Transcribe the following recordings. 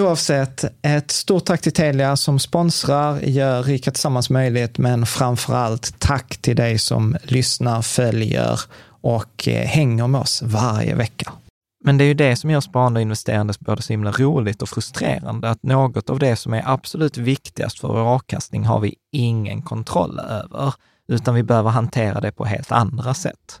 Oavsett, ett stort tack till Telia som sponsrar, gör Rika Tillsammans möjligt, men framför allt tack till dig som lyssnar, följer och eh, hänger med oss varje vecka. Men det är ju det som gör sparande och investerande både så himla roligt och frustrerande, att något av det som är absolut viktigast för vår avkastning har vi ingen kontroll över, utan vi behöver hantera det på helt andra sätt.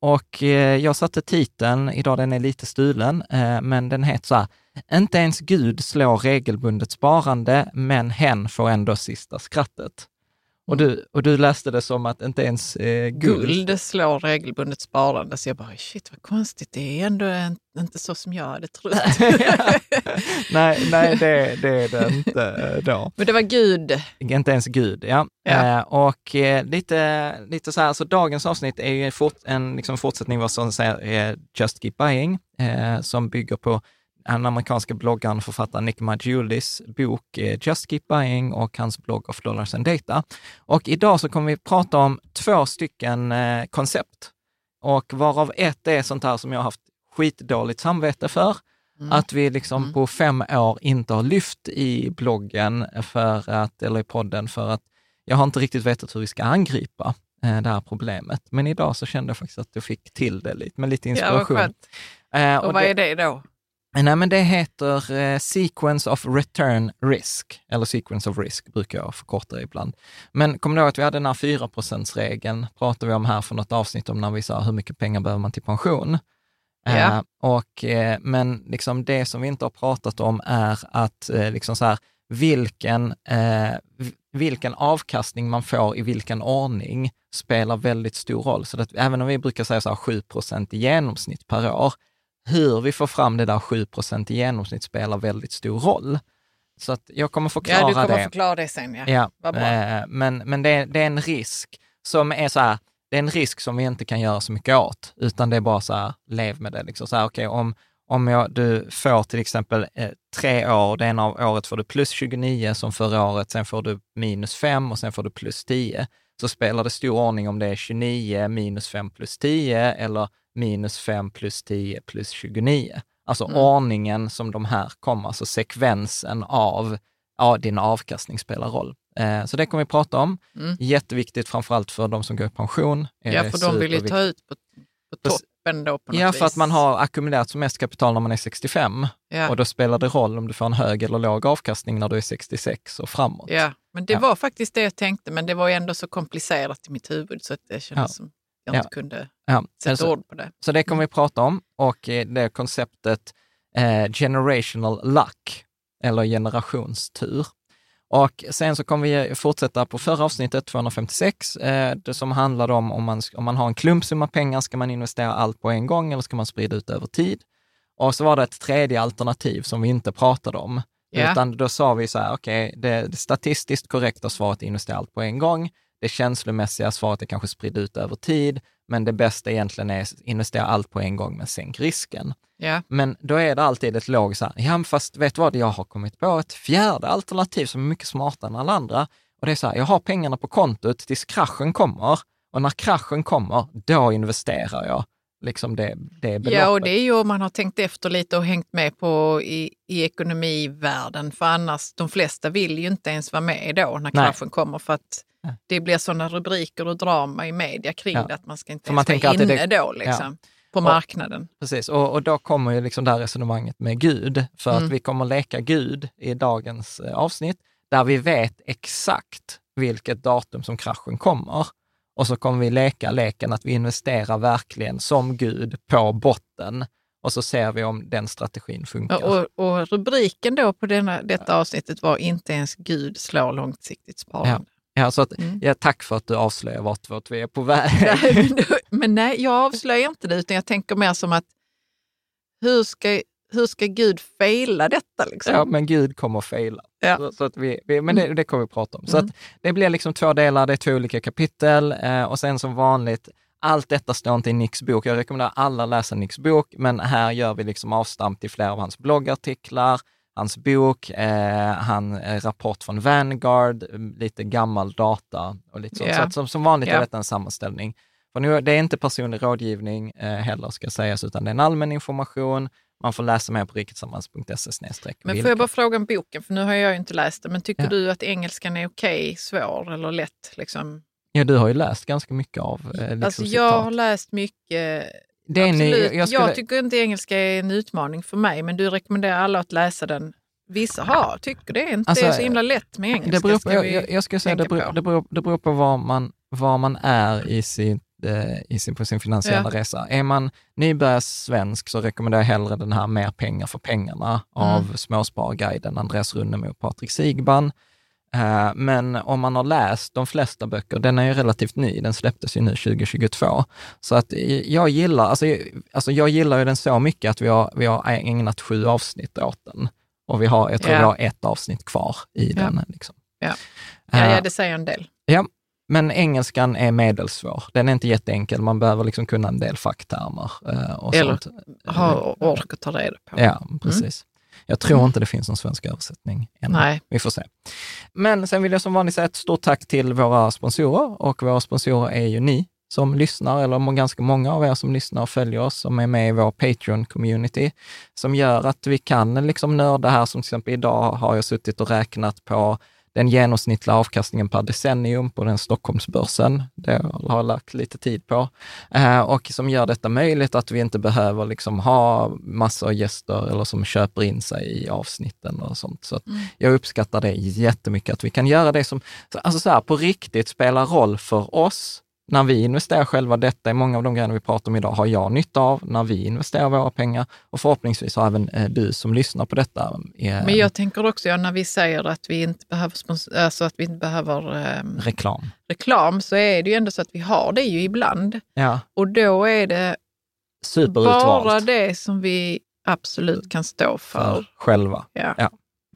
och eh, jag satte titeln, idag den är lite stulen, eh, men den heter så här, inte ens Gud slår regelbundet sparande, men hen får ändå sista skrattet. Och du, och du läste det som att inte ens eh, guld... Guld slår regelbundet sparande, så jag bara shit vad konstigt, det är ändå en, inte så som jag hade trott. nej, nej det, det är det inte eh, då. Men det var Gud. Inte ens Gud, ja. Ja. Eh, och eh, lite, lite så här, så dagens avsnitt är ju fort, en liksom fortsättning vad som säger eh, Just Keep Buying, eh, som bygger på den amerikanska bloggaren och författaren Nick Maggiulis bok eh, Just Keep Buying och hans blogg of Dollars and Data. Och idag så kommer vi prata om två stycken eh, koncept och varav ett är sånt här som jag har haft skitdåligt samvete för. Mm. Att vi liksom på fem år inte har lyft i bloggen för att, eller i podden för att jag har inte riktigt vetat hur vi ska angripa eh, det här problemet. Men idag så kände jag faktiskt att jag fick till det lite, med lite Ja, vad inspiration. skönt. Eh, Och vad är det då? Nej, men det heter eh, Sequence of Return Risk, eller Sequence of Risk brukar jag förkorta ibland. Men kommer du ihåg att vi hade den här 4% regeln pratade vi om här för något avsnitt om när vi sa hur mycket pengar behöver man till pension? Ja. Eh, och, eh, men liksom det som vi inte har pratat om är att eh, liksom så här, vilken, eh, vilken avkastning man får i vilken ordning spelar väldigt stor roll. Så att även om vi brukar säga så här 7 i genomsnitt per år, hur vi får fram det där 7 i genomsnitt spelar väldigt stor roll. Så att jag kommer förklara Ja, du kommer det. förklara det sen. Ja. Ja, Vad bra. eh, men, men det, är, det är en risk som är så här, det är en risk som vi inte kan göra så mycket åt, utan det är bara så här, lev med det. Liksom. Så här, okay, om om jag, du får till exempel eh, tre år, det ena av året får du plus 29 som förra året, sen får du minus 5 och sen får du plus 10, så spelar det stor ordning om det är 29 minus 5 plus 10 eller minus 5 plus 10 plus 29. Alltså Mm. ordningen som de här kommer, alltså sekvensen av ja, din avkastning spelar roll. Eh, så det kommer vi prata om. Mm. Jätteviktigt framförallt för de som går i pension. är Ja, för de vill ju ta ut på, på toppen då på något Ja, för att vis. man har ackumulerat som mest kapital när man är 65 Ja. och då spelar det roll om du får en hög eller låg avkastning när du är 66 och framåt. Ja, men det Ja. var faktiskt det jag tänkte, men det var ju ändå så komplicerat i mitt huvud så att det kändes Ja. som jag Ja. inte kunde Ja, sätta alltså, ord på det. så det kommer vi prata om och eh, det är konceptet eh, generational luck eller generationstur. Och sen så kommer vi fortsätta på förra avsnittet, 256, eh, det som handlade om om man, om man har en klumpsumma pengar, ska man investera allt på en gång eller ska man sprida ut över tid? Och så var det ett tredje alternativ som vi inte pratade om. Ja. Utan då sa vi så här, okej, det, det statistiskt korrekta svaret är investera allt på en gång. Det känslomässiga svaret är kanske sprida ut över tid, men det bästa egentligen är investera allt på en gång, men sänk risken. Ja, Men då är det alltid ett logiskt så här, ja fast vet du vad, jag har kommit på ett fjärde alternativ som är mycket smartare än alla andra. Och det är så här, jag har pengarna på kontot tills kraschen kommer och när kraschen kommer, då investerar jag liksom det, det beloppet. ja, och det är ju om man har tänkt efter lite och hängt med på i, i ekonomivärlden, för annars, de flesta vill ju inte ens vara med då när Nej. kraschen kommer, för att Det blir sådana rubriker och drama i media kring Ja. det, att man ska inte man tänker vara inne det- då liksom, på Och- marknaden. Precis, och, och då kommer ju liksom det här resonemanget med Gud, för Mm. att vi kommer leka Gud i dagens eh, avsnitt, där vi vet exakt vilket datum som kraschen kommer. Och så kommer vi leka leken att vi investerar verkligen som Gud på botten och så ser vi om den strategin funkar. Och, och rubriken då på denna, detta avsnittet var Inte ens Gud slår långsiktigt sparande. Ja, så att, Mm. ja, tack för att du avslöjar vart, vart vi är på väg. Nej, men, nej, jag avslöjar inte det, utan jag tänker mer som att hur ska, hur ska Gud fejla detta? Liksom? Ja, men Gud kommer att faila. Ja. Så, så att vi, vi, men det, det kommer vi prata om. Så Mm. att det blir liksom två delar, det är två olika kapitel eh, och sen som vanligt, allt detta står inte i Nicks bok. Jag rekommenderar alla att läsa Nicks bok, men här gör vi liksom avstamp till flera av hans bloggartiklar, hans bok, eh, han, eh, rapport från Vanguard, eh, lite gammal data och lite sånt. Ja. Så att som, som vanligt är Ja. detta en sammanställning. För nu, det är inte personlig rådgivning eh, heller, ska sägas, utan det är en allmän information. Man får läsa mer på riketsammans.se Men får jag bara fråga om boken, för nu har jag ju inte läst den, men tycker Ja. du att engelskan är okej, svår eller lätt? Liksom? Ja, du har ju läst ganska mycket av eh, liksom alltså, citat. jag har läst mycket. Det absolut. jag, skulle, jag tycker inte engelska är en utmaning för mig, men du rekommenderar alla att läsa den. Vissa har, tycker det inte Alltså, det är så himla lätt med engelska. det beror på, jag, jag, skulle säga det beror, det, beror, det beror på var man, var man är i sin, eh, i sin, på sin finansiella resa. Är man nybörjarsvensk så rekommenderar jag hellre den här Mer pengar för pengarna av Mm. Småspararguiden, Andreas Runnemo och Patrik Sigban. Eh, Men om man har läst de flesta böcker, den är ju relativt ny, den släpptes ju nu 2022. Så att eh, jag gillar, alltså, jag- alltså jag gillar ju den så mycket att vi har, vi har ägnat sju avsnitt åt den. Och vi har, jag tror Ja. vi har ett avsnitt kvar i Ja. den. Liksom. Ja. Ja, Eh, ja, det säger en del. men engelskan är medelsvår. Den är inte jätteenkel. Man behöver liksom kunna en del facktermer och, Eller sånt. Ha ork att ta reda på. Ja, precis. Jag tror Mm. inte det finns någon svensk översättning än. Nej. Vi får se. Men sen vill jag som vanligt säga ett stort tack till våra sponsorer och våra sponsorer är ju ni som lyssnar, eller ganska många av er som lyssnar och följer oss, som är med i vår Patreon-community, som gör att vi kan liksom nörda här, som till exempel idag har jag suttit och räknat på den genomsnittliga avkastningen per decennium på den Stockholmsbörsen. Det har jag lagt lite tid på. Eh, och som gör detta möjligt att vi inte behöver liksom ha massor gäster eller som köper in sig i avsnitten och sånt. Så att jag uppskattar det jättemycket, att vi kan göra det som alltså så här, på riktigt spelar roll för oss när vi investerar själva. Detta är många av de grejerna vi pratar om idag, har jag nytta av när vi investerar våra pengar och förhoppningsvis har även eh, du som lyssnar på detta. eh, Men jag tänker också, ja, när vi säger att vi inte behöver, alltså att vi inte behöver ehm, reklam. reklam, så är det ju ändå så att vi har det ju ibland. Ja, Och då är det. Bara det som vi absolut kan stå för. för själva. Ja. Ja.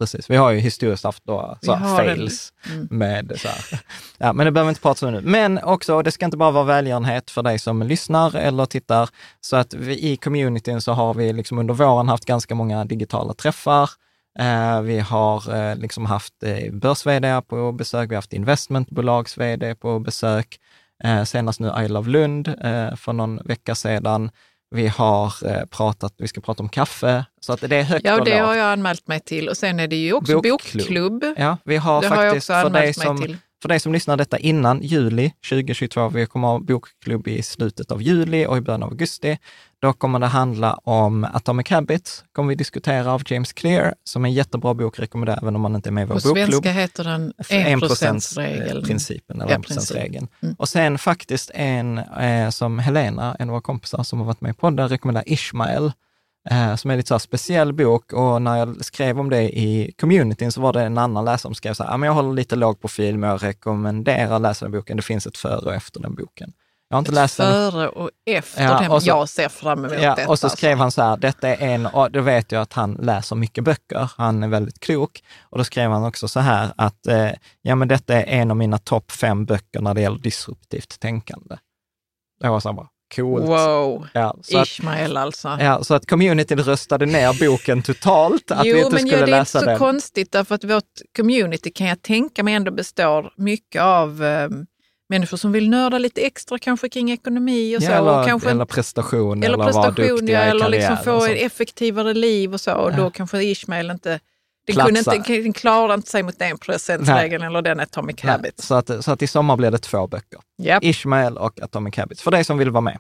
Precis. Vi har ju historiskt haft då, så här, fails Mm. med så här. Ja, men det behöver vi inte prata om nu. Men också, det ska inte bara vara välgörenhet för dig som lyssnar eller tittar. Så att vi, i communityn så har vi liksom under våren haft ganska många digitala träffar. Eh, vi har eh, liksom haft eh, börs på besök, vi har haft investmentbolags på besök. Eh, senast nu I Love Lund eh, för någon vecka sedan. Vi har eh, pratat, vi ska prata om kaffe, så att det är högt Ja, och och det lågt. har jag anmält mig till. Och sen är det ju också Bokklubb. bokklubb. Ja, vi har det har faktiskt också för dig, som, till. För dig som lyssnar detta innan juli 2022, vi kommer ha bokklubb i slutet av juli och i början av augusti. Då kommer det handla om Atomic Habits, kommer vi diskutera av James Clear, som är en jättebra bok, rekommenderar även om man inte är med i vår På bokklubb. svenska heter den 1%-regeln. principen eller Ja, 1%-regeln. Mm. Och sen faktiskt en eh, som Helena, en av våra kompisar som har varit med i podden, rekommenderar Ishmael, eh, som är lite så speciell bok. Och när jag skrev om det i communityn så var det en annan läsare som skrev så här, "Ja, men jag håller lite låg profil, men jag rekommenderar att läsa den boken. Det finns ett före och efter den boken. Jag har inte läst den. Före och efter Ja, den. och så- jag ser fram emot Ja, detta. och så alltså. skrev han så här, detta är en, och då vet jag att han läser mycket böcker, han är väldigt klok. Och då skrev han också så här att, eh, ja men detta är en av mina topp fem böcker när det gäller disruptivt tänkande. Det var så här bara, coolt. Wow, Ja, så att, Ishmael alltså. ja, så att communityn röstade ner boken totalt, att vi jo, inte men skulle ja, det är inte läsa så den. konstigt därför att vårt community kan jag tänka mig ändå består mycket av eh, människor som vill nörda lite extra kanske kring ekonomi och så. Ja, eller, och kanske, eller prestation, eller eller vara prestation, ja, duktiga i eller liksom få ett effektivare liv och så. Och Ja. då kanske Ishmael inte den, Platsa. kunde inte, den klarade inte sig mot den procentregeln eller den Atomic Nej, Habits. Så att, så att i sommar blir det två böcker. Japp. Ishmael och Atomic Habits, för dig som vill vara med.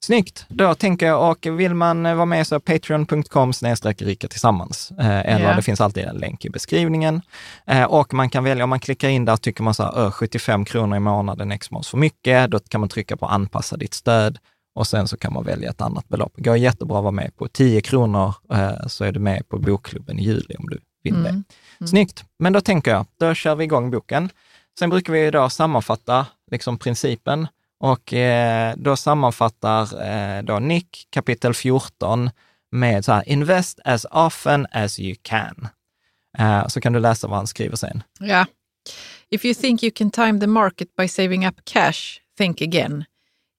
Snyggt! Då tänker jag, och vill man eh, vara med så patreon.com snedstreck rika tillsammans. Eh, eller Ja. det finns alltid en länk i beskrivningen. Eh, och man kan välja, om man klickar in där, tycker man så här, "Ö, 75 kronor i månaden exmos för mycket, då kan man trycka på anpassa ditt stöd och sen så kan man välja ett annat belopp. Det går jättebra att vara med på 10 kronor, eh, så är du med på bokklubben i juli om du vill det. Mm. Snyggt! Men då tänker jag, då kör vi igång boken. Sen brukar vi då sammanfatta liksom principen och eh, då sammanfattar eh, då Nick kapitel 14 med så här, invest as often as you can. Så kan du läsa vad han skriver sen. Ja. If you think you can time the market by saving up cash, think again.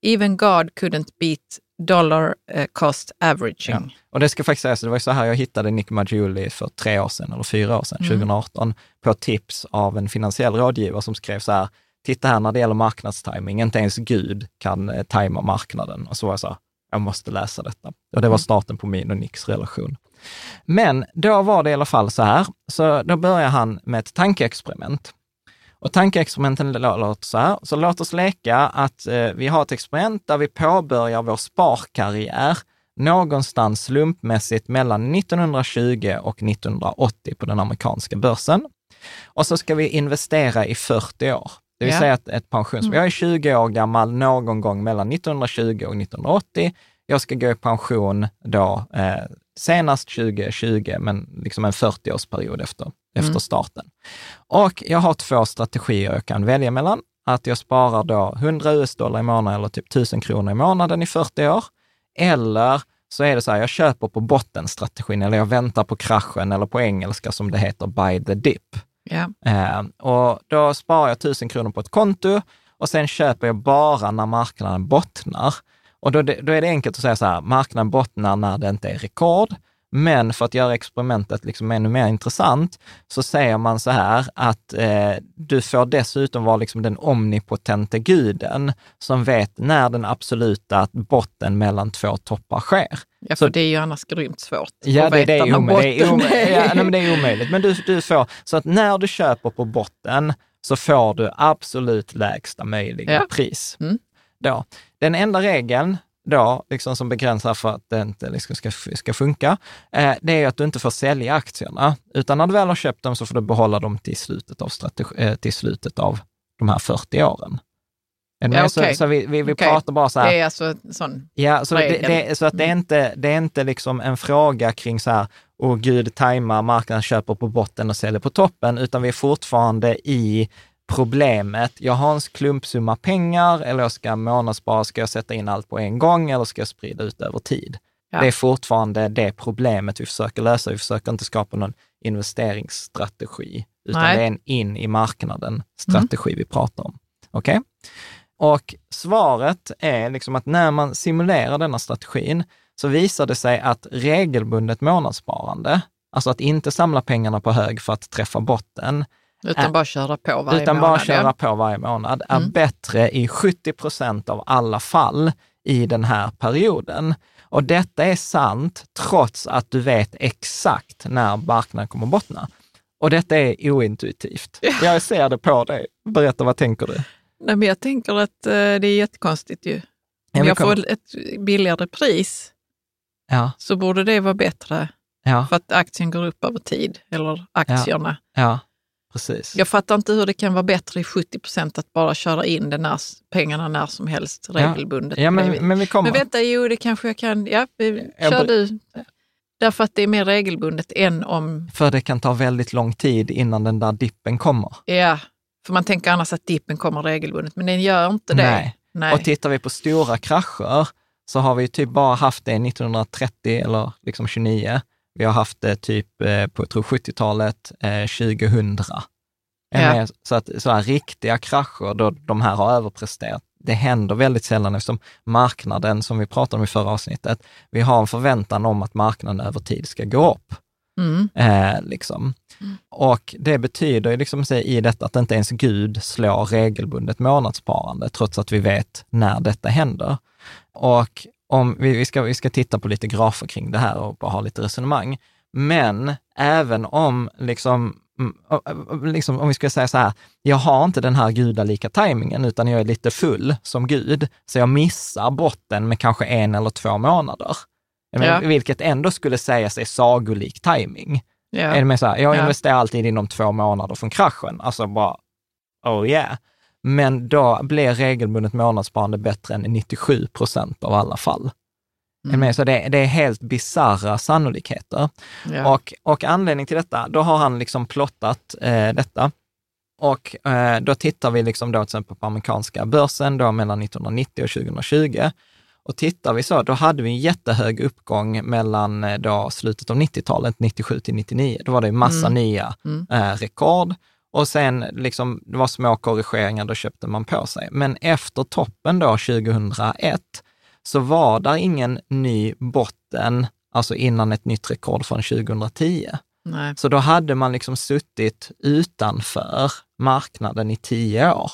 Even God couldn't beat dollar eh, cost averaging. Och det ska faktiskt sägas, det var så här jag hittade Nick Maggiuli för tre år sedan, eller fyra år sedan, 2018, på tips av en finansiell rådgivare som skrev så här, titta här när det gäller marknadstiming, inte ens Gud kan eh, tajma marknaden. Och så var jag så här, jag måste läsa detta. Och det var starten på min och Nicks relation. Men då var det i alla fall så här, så då börjar han med ett tankeexperiment. Och tankeexperimenten låter så här, så låt oss leka att eh, vi har ett experiment där vi påbörjar vår sparkarriär någonstans slumpmässigt mellan 1920 och 1980 på den amerikanska börsen. Och så ska vi investera i 40 år. Det vill Ja. säga att ett pensions... Jag är 20 år gammal någon gång mellan 1920 och 1980. Jag ska gå i pension då eh, senast 2020, men liksom en 40-årsperiod efter, efter starten. Och jag har två strategier jag kan välja mellan. Att jag sparar då 100 US-dollar i månaden eller typ 1000 kronor i månaden i 40 år. Eller så är det så här, jag köper på bottenstrategin eller jag väntar på kraschen eller på engelska som det heter, buy the dip. Ja. Eh, och då sparar jag 1000 kronor på ett konto och sen köper jag bara när marknaden bottnar. Och då, då är det enkelt att säga så här, marknaden bottnar när det inte är rekord. Men för att göra experimentet liksom ännu mer intressant så säger man så här att eh, du får dessutom vara liksom den omnipotente guden som vet när den absoluta botten mellan två toppar sker. Ja, Så- för det är ju annars grymt svårt Ja, att det, det, veta är. Det är, botten omöjligt. är. Ja, nej, men det är omöjligt. Men du, du får, så att när du köper på botten så får du absolut lägsta möjliga Ja. pris. Mm. Då. Den enda regeln då, liksom som begränsar för att det inte liksom ska, ska funka, eh, det är att du inte får sälja aktierna, utan när du väl har köpt dem så får du behålla dem till slutet av, strategi, eh, till slutet av de här 40 åren. Ja, med? Så, så vi, vi, vi Okej. pratar bara så här, Det är alltså sån... Ja, så, det, det, så att det är inte, det är inte liksom en fråga kring så här, åh gud, tajmar, marknaden köper på botten och säljer på toppen, utan vi är fortfarande i problemet, jag har en klumpsumma pengar eller jag ska månadsspara, ska jag sätta in allt på en gång eller ska jag sprida ut över tid? Ja. Det är fortfarande det problemet vi försöker lösa. Vi försöker inte skapa någon investeringsstrategi, utan Nej. det är en in i marknaden strategi vi pratar om. Okej? Och svaret är liksom att när man simulerar denna strategin så visar det sig att regelbundet månadssparande, alltså att inte samla pengarna på hög för att träffa botten, Utan bara köra på varje utan månad. bara köra på varje månad, är Mm. bättre i 70 procent av alla fall i den här perioden. Och detta är sant trots att du vet exakt när marknaden kommer bottna. Och detta är ointuitivt. Jag ser det på dig. Berätta, vad tänker du? Nej, men jag tänker att eh, det är jättekonstigt ju. Om jag får ett billigare pris Ja, så borde det vara bättre ja, för att aktien går upp över tid, eller aktierna. ja, precis. Jag fattar inte hur det kan vara bättre i 70 procent att bara köra in den när, pengarna när som helst regelbundet. Ja, det men, men vi kommer. men vänta, jo det kanske jag kan. Ja, vi- Jag kör du. Därför att det är mer regelbundet än om, För det kan ta väldigt lång tid innan den där dippen kommer. ja, för man tänker annars att dippen kommer regelbundet, men den gör inte det. Nej. Nej. Och tittar vi på stora krascher så har vi typ bara haft det 1930 eller liksom 29. Vi har haft det typ eh, på jag tror 70-talet, eh, 2000. Är Ja. Så att så här riktiga krascher då de här har överpresterat, det händer väldigt sällan eftersom marknaden, som vi pratade om i förra avsnittet, vi har en förväntan om att marknaden över tid ska gå upp. Mm. Eh, liksom. Och det betyder liksom i detta att inte ens Gud slår regelbundet månadssparande, trots att vi vet när detta händer. Och om vi, vi, ska, vi ska titta på lite grafer kring det här och bara ha lite resonemang. Men även om, liksom, mm, liksom, om vi ska säga så här, jag har inte den här gudalika tajmingen, utan jag är lite full som Gud, så jag missar botten med kanske en eller två månader. Men, Ja. Vilket ändå skulle sägas är sagolik tajming. Ja. Är det med så här, jag Ja. investerar alltid inom två månader från kraschen, alltså bara, oh yeah. Men då blir regelbundet månadssparande bättre än 97 procent av alla fall. Med? Så det, det är helt bisarra sannolikheter. Ja. Och, och anledning till detta, då har han liksom plottat eh, detta. Och eh, då tittar vi liksom då till exempel på amerikanska börsen då mellan 1990 och 2020. Och tittar vi så, då hade vi en jättehög uppgång mellan eh, då slutet av 90-talet, 97 till 99. Då var det massa Mm. nya Mm. eh, rekord. Och sen liksom, det var små korrigeringar, då köpte man på sig. Men efter toppen då 2001, så var där ingen ny botten, alltså innan ett nytt rekord från 2010. Nej. Så då hade man liksom suttit utanför marknaden i tio år.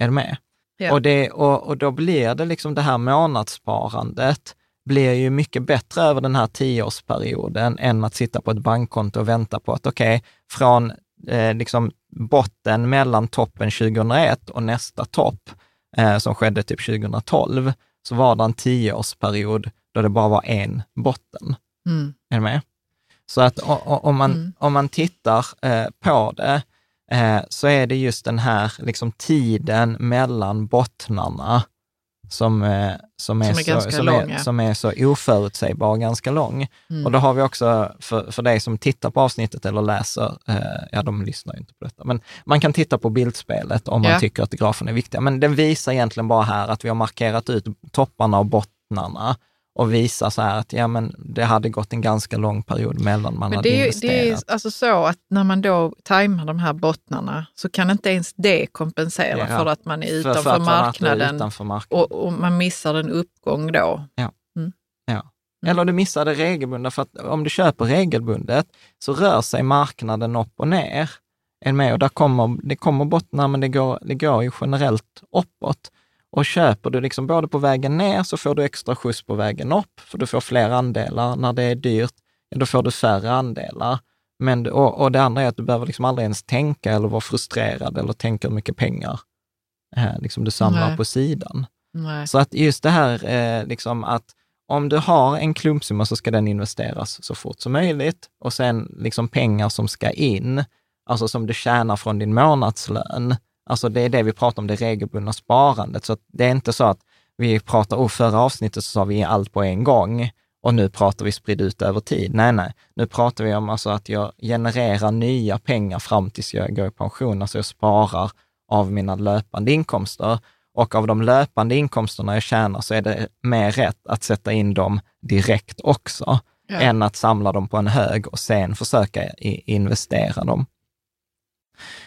Är du med? Ja. Och, det, och, och då blir det liksom det här månadssparandet blir ju mycket bättre över den här tioårsperioden än att sitta på ett bankkonto och vänta på att okej, från eh, liksom botten mellan toppen 2001 och nästa topp eh, som skedde typ 2012, så var det en tioårsperiod då det bara var en botten. Mm. Är du med? Så att o- o- om man, Mm. om man tittar eh, på det, eh, så är det just den här liksom, tiden mellan bottnarna som, eh, som, är, Som är så, ganska som, är, som är så oförutsägbar och ganska lång. Mm. Och då har vi också, för, för dig som tittar på avsnittet eller läser, eh, ja de lyssnar ju inte på detta, men man kan titta på bildspelet om man Ja. tycker att grafen är viktiga. Men den visar egentligen bara här att vi har markerat ut topparna och bottnarna och visar så här att ja, men det hade gått en ganska lång period mellan man Men hade det investerat. det är alltså så att när man då tajmar de här bottnarna så kan inte ens det kompensera Ja. för att man är För- utanför för är marknaden Utanför marknaden. och, och man missar en uppgång då. Eller du missade regelbundet, för att om du köper regelbundet så rör sig marknaden upp och ner. Är med? Och där kommer, det kommer bottnar, men det går, det går ju generellt uppåt. Och köper du liksom både på vägen ner så får du extra skjuts på vägen upp, för du får fler andelar. När det är dyrt, då får du färre andelar. Men, och, och det andra är att du behöver liksom aldrig ens tänka eller vara frustrerad eller tänka hur mycket pengar eh, liksom du samlar Nej. på sidan. Nej. Så att just det här eh, liksom att om du har en klumpsumma så ska den investeras så fort som möjligt och sen liksom pengar som ska in, alltså som du tjänar från din månadslön. Alltså det är det vi pratar om, det regelbundna sparandet. Så det är inte så att vi pratar, och förra avsnittet så sa vi allt på en gång och nu pratar vi sprid ut över tid. Nej, nej, nu pratar vi om alltså att jag genererar nya pengar fram tills jag går i pension, alltså jag sparar av mina löpande inkomster. Och av de löpande inkomsterna jag tjänar så är det mer rätt att sätta in dem direkt också, ja. än att samla dem på en hög och sen försöka investera dem.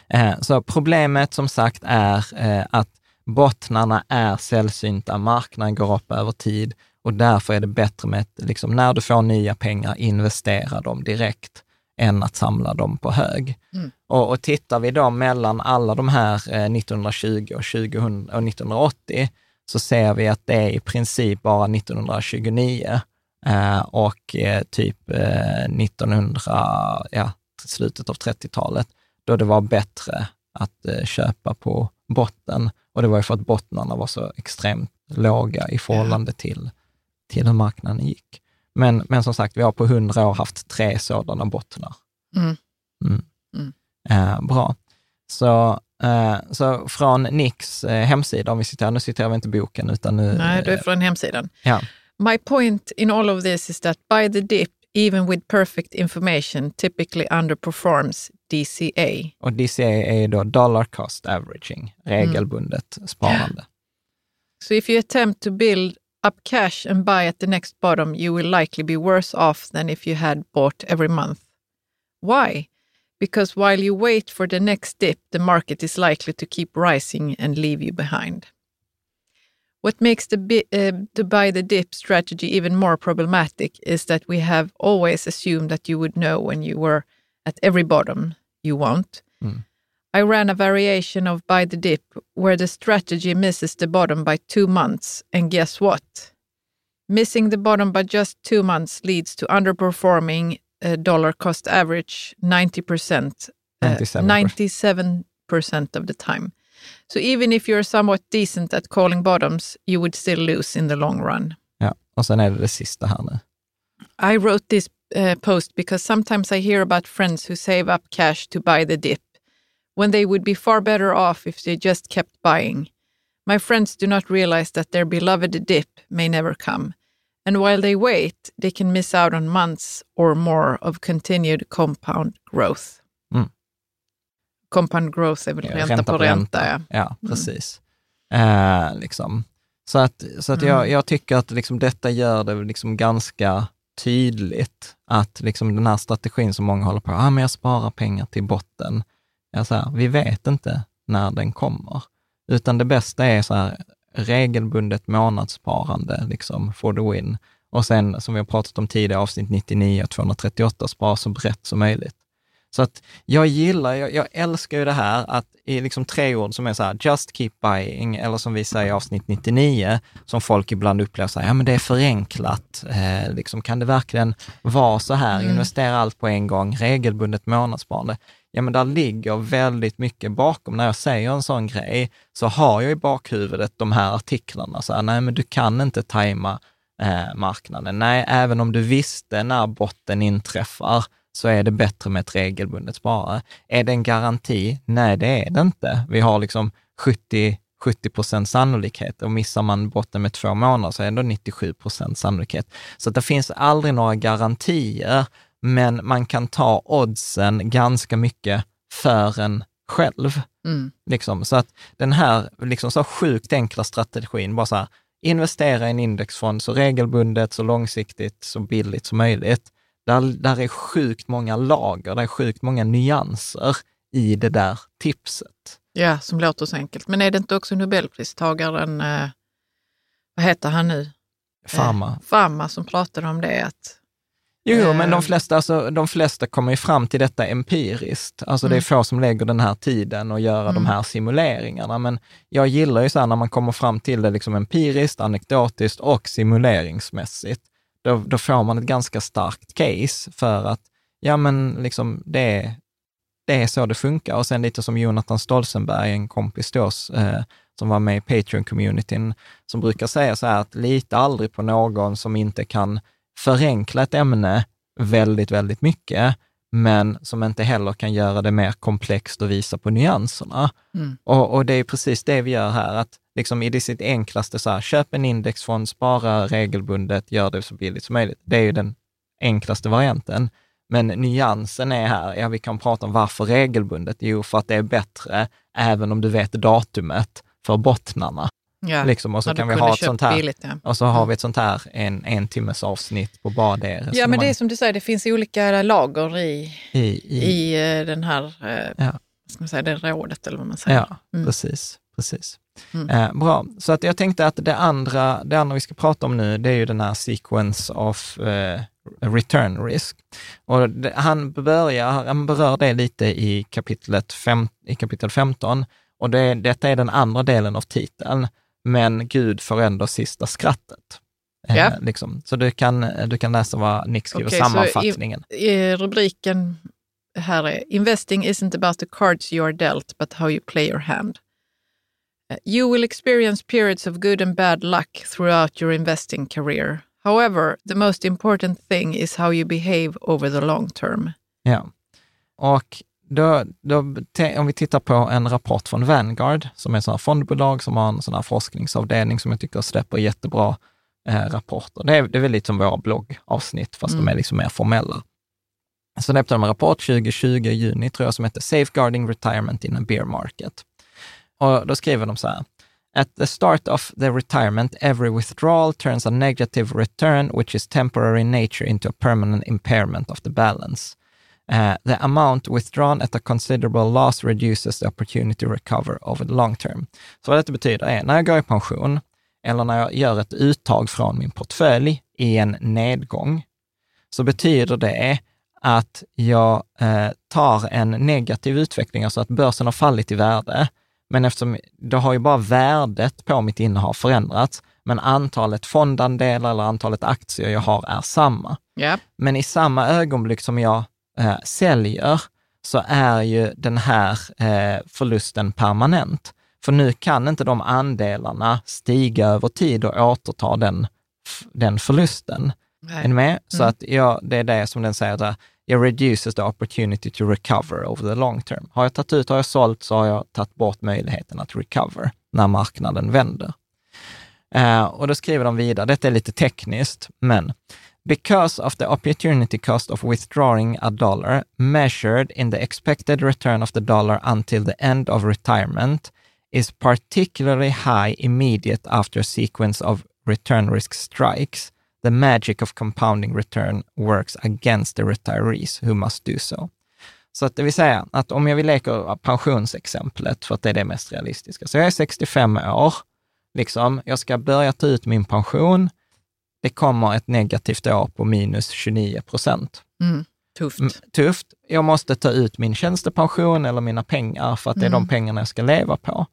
Eh, så problemet som sagt är eh, att bottnarna är sällsynta, marknaden går upp över tid och därför är det bättre med att, liksom, när du får nya pengar, investera dem direkt än att samla dem på hög. Mm. Och, och tittar vi då mellan alla de här eh, 1920 och, 2000, och 1980, så ser vi att det är i princip bara 1929 eh, och eh, typ 1900, ja, slutet av 30-talet, då det var bättre att eh, köpa på botten. Och det var ju för att bottnarna var så extremt låga i förhållande till, till hur marknaden gick. Men, men som sagt, vi har på hundra år haft tre sådana bottnar. Mm. Mm. Mm. Eh, bra. Så, eh, så från Nicks eh, hemsida, om vi citerar, nu citerar vi inte boken utan nu... Nej, det är från hemsidan. Ja. My point in all of this is that by the dip, even with perfect information, typically underperforms DCA. Och DCA är då dollar cost averaging, regelbundet mm. sparande. So if you attempt to build up cash and buy at the next bottom, you will likely be worse off than if you had bought every month. Why? Because while you wait for the next dip, the market is likely to keep rising and leave you behind. What makes the, uh, the buy the dip strategy even more problematic is that we have always assumed that you would know when you were at every bottom you want. Mm. I ran a variation of buy the dip where the strategy misses the bottom by two months. And guess what? Missing the bottom by just two months leads to underperforming uh, dollar cost average 90%, uh, 97%. 97% of the time. So even if you're somewhat decent at calling bottoms, you would still lose in the long run. Ja, och sen är det det sista här nu. I wrote this uh, post because sometimes I hear about friends who save up cash to buy the dip when they would be far better off if they just kept buying. My friends do not realize that their beloved dip may never come. And while they wait, they can miss out on months or more of continued compound growth. Compound growth är väl ja, ränta, på ränta. ränta ja. ja, mm. precis. Mm. Eh, liksom. Så att, så att mm. jag, jag tycker att liksom detta gör det liksom ganska tydligt att liksom den här strategin som många håller på, ah, men jag sparar pengar till botten. Jag så här, vi vet inte när den kommer, utan det bästa är så här, regelbundet månadssparande liksom, for the win. Och sen, som vi har pratat om tidigare, avsnitt 99 och 238, spara så brett som möjligt. Så att jag gillar, jag, jag, älskar ju det här att i liksom tre ord som är så här, just keep buying, eller som vi säger i avsnitt 99, som folk ibland upplever så här, ja men det är förenklat, eh, liksom, kan det verkligen vara så här, mm. investera allt på en gång, regelbundet månadssparande. Ja men där ligger väldigt mycket bakom. När jag säger en sån grej så har jag i bakhuvudet de här artiklarna, så här, nej men du kan inte tajma eh, marknaden. Nej, även om du visste när botten inträffar, så är det bättre med ett regelbundet sparande. Är det en garanti? Nej, det är det inte. Vi har liksom 70 70 procent sannolikhet och missar man botten med två månader så är det ändå 97 procent sannolikhet. Så det finns aldrig några garantier, men man kan ta oddsen ganska mycket för en själv. Mm. Liksom. Så att den här liksom så sjukt enkla strategin, bara så här, investera i en indexfond så regelbundet, så långsiktigt, så billigt som möjligt. Där, där är sjukt många lager, där är sjukt många nyanser i det där tipset. Ja, som låter så enkelt. Men är det inte också Nobelpristagaren, eh, vad heter han nu? Pharma. Eh, Pharma som pratade om det. Att, jo, eh, men de flesta, alltså, de flesta kommer ju fram till detta empiriskt. Alltså mm. det är mm. få som lägger den här tiden och göra mm. de här simuleringarna. Men jag gillar ju så här när man kommer fram till det liksom empiriskt, anekdotiskt och simuleringsmässigt då, då får man ett ganska starkt case för att, ja men liksom det är, det är så det funkar. Och sen lite som Jonathan Stolzenberg, en kompis till oss, eh, som var med i Patreon-communityn, som brukar säga så här att lita aldrig på någon som inte kan förenkla ett ämne väldigt, väldigt mycket, men som inte heller kan göra det mer komplext och visa på nyanserna. Mm. Och, och, det är precis det vi gör här, att liksom i det sitt enklaste, så här, köp en indexfond, spara regelbundet, gör det så billigt som möjligt. Det är ju den enklaste varianten. Men nyansen är här, ja vi kan prata om varför regelbundet. Jo, för att det är bättre, även om du vet datumet för bottnarna. Ja. Liksom, och så kan vi ha ett sånt här, billigt, ja. och så har vi ett sånt här en, en timmes avsnitt på bara det Ja, men det är som du säger, det finns olika lager i, i, i, i eh, den här, eh, Ja. ska man säga, det rådet eller vad man säger. Ja, Mm. precis. precis. Mm. Eh, bra, så att jag tänkte att det andra, det andra vi ska prata om nu, det är ju den här sequence of eh, return risk. Och det, han, börjar, han berör det lite i, kapitlet fem, i kapitel 15 och det, detta är den andra delen av titeln, men Gud får ändå sista skrattet. Eh, Ja. liksom. Så du kan, du kan läsa vad Nick skriver, Okej, så i- sammanfattningen. Eh, rubriken här är Investing isn't about the cards you are dealt, but how you play your hand. You will experience periods of good and bad luck throughout your investing career. However, the most important thing is how you behave over the long term. Ja. Och då, då, om vi tittar på en rapport från Vanguard, som är ett fondbolag som har en sån här forskningsavdelning som jag tycker släpper jättebra eh, rapporter. Det är, det är väl lite som våra bloggavsnitt, fast de är liksom mer formella. Så släppte de en rapport 2020, i juni tror jag, som heter Safeguarding Retirement in a Bear Market. Och då skriver de så här. At the start of the retirement, every withdrawal turns a negative return, which is temporary in nature, into a permanent impairment of the balance. Uh, the amount withdrawn at a considerable loss reduces the opportunity to recover over the long term. Så vad detta betyder är, när jag går i pension eller när jag gör ett uttag från min portfölj i en nedgång, så betyder det att jag eh, tar en negativ utveckling, alltså att börsen har fallit i värde, men eftersom då har ju bara värdet på mitt innehav förändrats, men antalet fondandelar eller antalet aktier jag har är samma. Ja, Men i samma ögonblick som jag eh, säljer så är ju den här eh, förlusten permanent. För nu kan inte de andelarna stiga över tid och återta den, den förlusten. Är ni med? Så att jag, det är det som den säger där, it reduces the opportunity to recover over the long term. Har jag tagit ut, har jag sålt, så har jag tagit bort möjligheten att recover när marknaden vänder. Uh, och då skriver de vidare, detta är lite tekniskt, men Because of the opportunity cost of withdrawing a dollar measured in the expected return of the dollar until the end of retirement is particularly high immediate after a sequence of return risk strikes, the magic of compounding return works against the retirees who must do so. Så att det vill säga att om jag vill leka pensionsexemplet, för att det är det mest realistiska. Så jag är 65 år, liksom, jag ska börja ta ut min pension, det kommer ett negativt år på minus 29 procent. tufft. Mm, Tufft. Jag måste ta ut min tjänstepension eller mina pengar för att det är de pengarna jag ska leva på.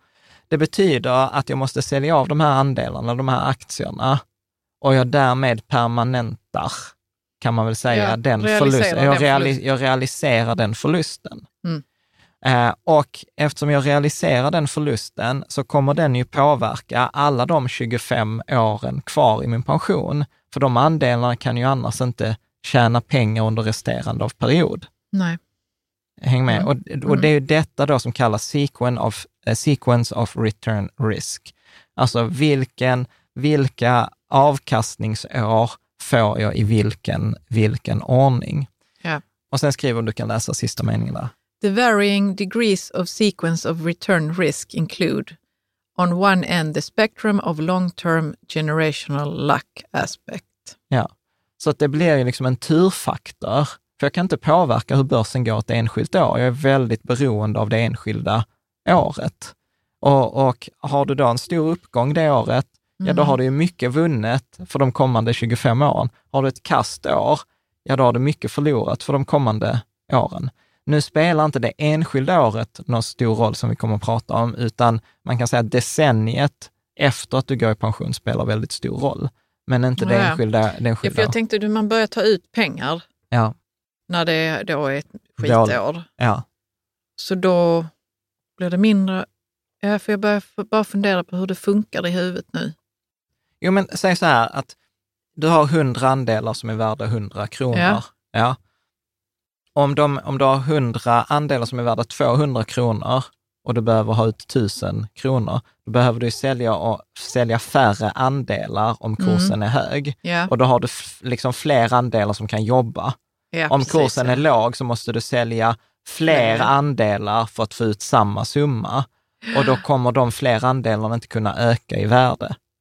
Det betyder att jag måste sälja av de här andelarna, de här aktierna, och jag därmed permanentar, kan man väl säga, Ja, den förlusten. Jag, den reali- förlusten. jag realiserar den förlusten. Mm. Eh, och eftersom jag realiserar den förlusten så kommer den ju påverka alla de 25 åren kvar i min pension. För de andelarna kan ju annars inte tjäna pengar under resterande av period. Nej. Häng med. Mm. Och, och det är ju detta då som kallas sequence of, eh, sequence of return risk. Alltså vilken, vilka avkastningsår får jag i vilken, vilken ordning? Ja. Och sen skriver du kan läsa sista meningen där. The varying degrees of sequence of return risk include on one end the spectrum of long-term generational luck aspect. Ja. Så att det blir ju liksom en turfaktor. För jag kan inte påverka hur börsen går ett enskilt år. Jag är väldigt beroende av det enskilda året. Och, och har du då en stor uppgång det året, ja då har du ju mycket vunnet för de kommande 25 åren. Har du ett kastår, ja då har du mycket förlorat för de kommande åren. Nu spelar inte det enskilda året någon stor roll som vi kommer att prata om, utan man kan säga att decenniet efter att du går i pension spelar väldigt stor roll. Men inte det Ja. enskilda, det Ja, enskilda för jag tänkte att man börjar ta ut pengar Ja, när det då är ett skitår. ja, Så då blir det mindre... Ja, för jag börjar bara fundera på hur det funkar i huvudet nu. Jo, men säg så här att du har 100 andelar som är värda 100 kronor. Ja. Ja. Om, de, om du har 100 andelar som är värda 200 kronor och du behöver ha ut 1000 kronor, då behöver du sälja, och, sälja färre andelar om kursen Mm. är hög. Ja. Och då har du liksom fler andelar som kan jobba. ja, om precis, kursen är låg så måste du sälja fler Fler. andelar för att få ut samma summa. Och då kommer de fler andelarna inte kunna öka i värde.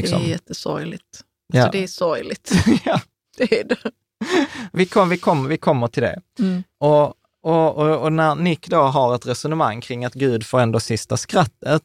Liksom. det är jättesorgligt. Ja. Så det är sorgligt. ja. Det är det. Vi, kom, vi, kom, vi kommer till det. Mm. Och, och, och, och när Nick då har ett resonemang kring att Gud får ändå sista skrattet,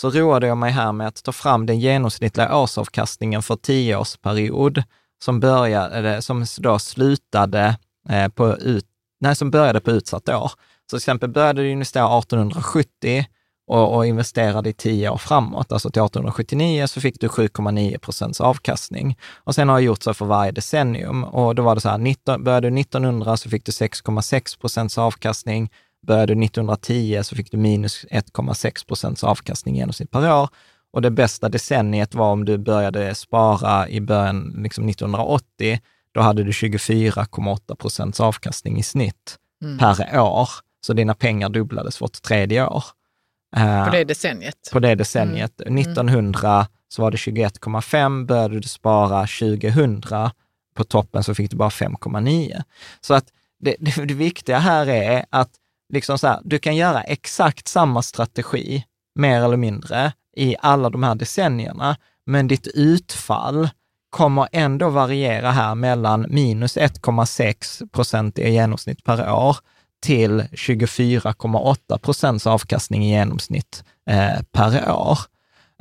så roade jag mig här med att ta fram den genomsnittliga årsavkastningen för tioårsperiod som började, som då slutade eh, på ut, nej, som började på utsatt år. Så till exempel började du investera 1870 och, och investerade i tio år framåt, alltså till 1879 så fick du 7,9 procents avkastning. Och sen har jag gjort så för varje decennium och då var det så här, 19, började du 1900 så fick du 6,6 procents avkastning. Började du 1910 så fick du minus 1,6 procents avkastning i genomsnitt per år. Och det bästa decenniet var om du började spara i början, liksom 1980, då hade du 24,8 procents avkastning i snitt per år. Så dina pengar dubblades vart tredje år. Eh, På det decenniet. på det decenniet. 1900 så var det 21,5, började du spara 2000 på toppen så fick du bara 5,9. Så att det, det, det viktiga här är att liksom så här, du kan göra exakt samma strategi, mer eller mindre, i alla de här decennierna, men ditt utfall kommer ändå variera här mellan minus 1,6 procent i genomsnitt per år till 24,8 procents avkastning i genomsnitt eh, per år.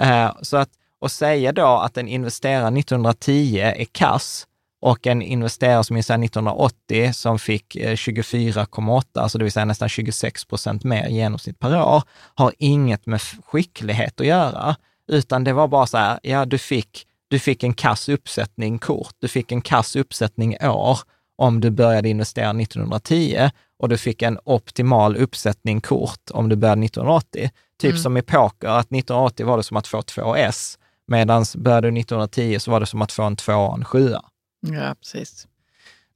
Eh, så att, och säga då att en investerare 1910 är kass och en investerare som är 1980 som fick eh, 24,8, alltså det vill säga nästan 26 procent mer i genomsnitt per år, har inget med skicklighet att göra, utan det var bara så här, ja du fick, du fick en kass uppsättning kort, du fick en kass uppsättning år om du började investera 1910 och du fick en optimal uppsättning kort om du började 1980. Typ som i poker, att 1980 var det som att få två S, medan började du 1910 så var det som att få en tvåa och en sjua. Ja, precis.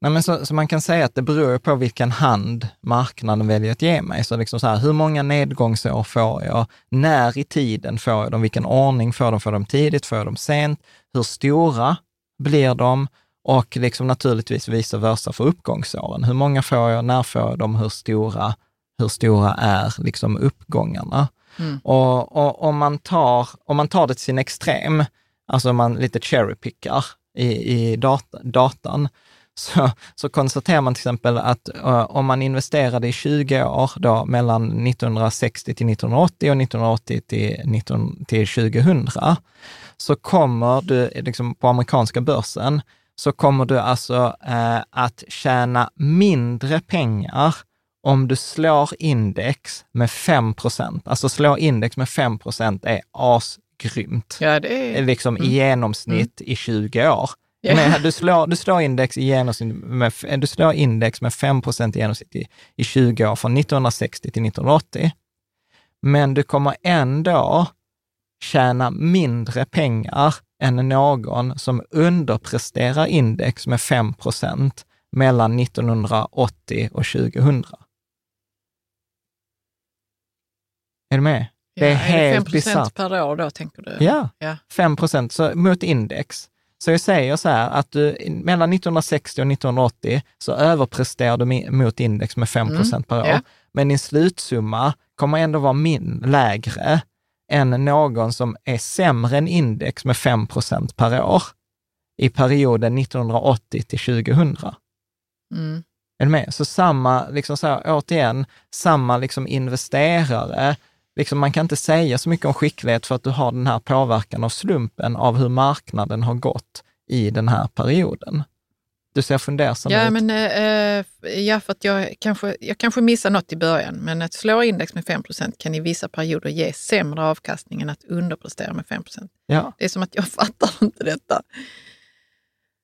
Nej, men så, så man kan säga att det beror på vilken hand marknaden väljer att ge mig. Så liksom så här, hur många nedgångsår får jag? När i tiden får jag dem? Vilken ordning får de? Får de tidigt? Får jag dem sent? Hur stora blir de? Och liksom naturligtvis vice versa för uppgångsåren. Hur många får jag? När får jag dem? Hur stora, hur stora är liksom uppgångarna? Och, och om, man tar, om man tar det till sin extrem, alltså om man lite cherrypickar i, i data, datan, så, så konstaterar man till exempel att uh, om man investerade i 20 år, då mellan 1960 till 1980 och 1980 till, 19, till 2000, så kommer du liksom på amerikanska börsen, så kommer du alltså eh, att tjäna mindre pengar om du slår index med 5 procent. Alltså slå index med 5 procent är grymt. Ja, det är... Liksom i genomsnitt i 20 år. Ja. Men du, slår, du, slår index i genomsnitt med, du slår index med 5 i genomsnitt i, i 20 år, från 1960 till 1980. Men du kommer ändå tjäna mindre pengar än någon som underpresterar index med 5% mellan 1980 och 2000. Är du med? Det är ja, helt det 5 bisarrt. per år då, tänker du? Ja, Ja. 5 procent så mot index. Så jag säger så här att du mellan 1960 och 1980 så överpresterar du mot index med 5 procent per år. ja. Men din slutsumma kommer ändå vara min, lägre än någon som är sämre än index med 5 procent per år i perioden 1980 till 2000. Mm. Är du med? Så samma, liksom så här, återigen, samma liksom investerare, liksom man kan inte säga så mycket om skicklighet för att du har den här påverkan av slumpen av hur marknaden har gått i den här perioden. Du ser fundersam Ja, ut. men, eh, ja, för att jag kanske, jag kanske missar något i början, men att slå index med 5% kan i vissa perioder ge sämre avkastning än att underprestera med 5 ja. Det är som att jag fattar inte detta.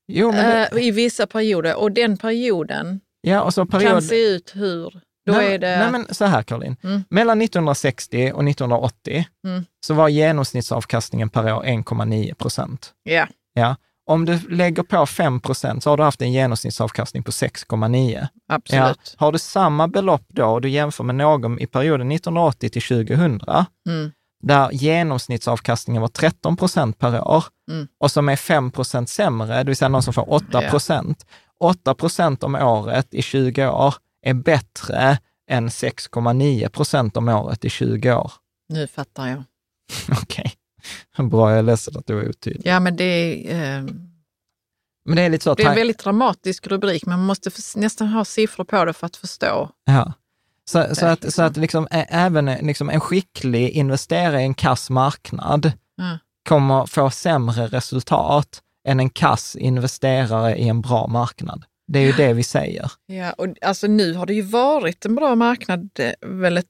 Jo, det, Eh, I vissa perioder, och den perioden ja, och så period... kan se ut hur... Då nej, det... nej, men så här Caroline. Mm. Mellan 1960 och 1980 Mm. så var genomsnittsavkastningen per år 1,9 procent. Ja, Ja. Om du lägger på 5 procent så har du haft en genomsnittsavkastning på 6,9. Ja. absolut. Har du samma belopp då och du jämför med någon i perioden 1980 till 2000, Mm. där genomsnittsavkastningen var 13 procent per år Mm. och som är 5 procent sämre, det vill säga någon som får 8 procent. 8 procent om året i 20 år är bättre än 6,9 procent om året i 20 år. Nu fattar jag. Okej, bra, jag är ledsen att du var otydlig. Ja, men det är, eh, Men det är lite så att... det är en väldigt dramatisk rubrik, men man måste nästan ha siffror på det för att förstå. Ja. Så, så Det, att, så liksom. att liksom, även liksom en skicklig investerare i en kass marknad Ja. kommer få sämre resultat än en kass investerare i en bra marknad. Det är ju det vi säger. Ja, och alltså nu har det ju varit en bra marknad eh, väl ett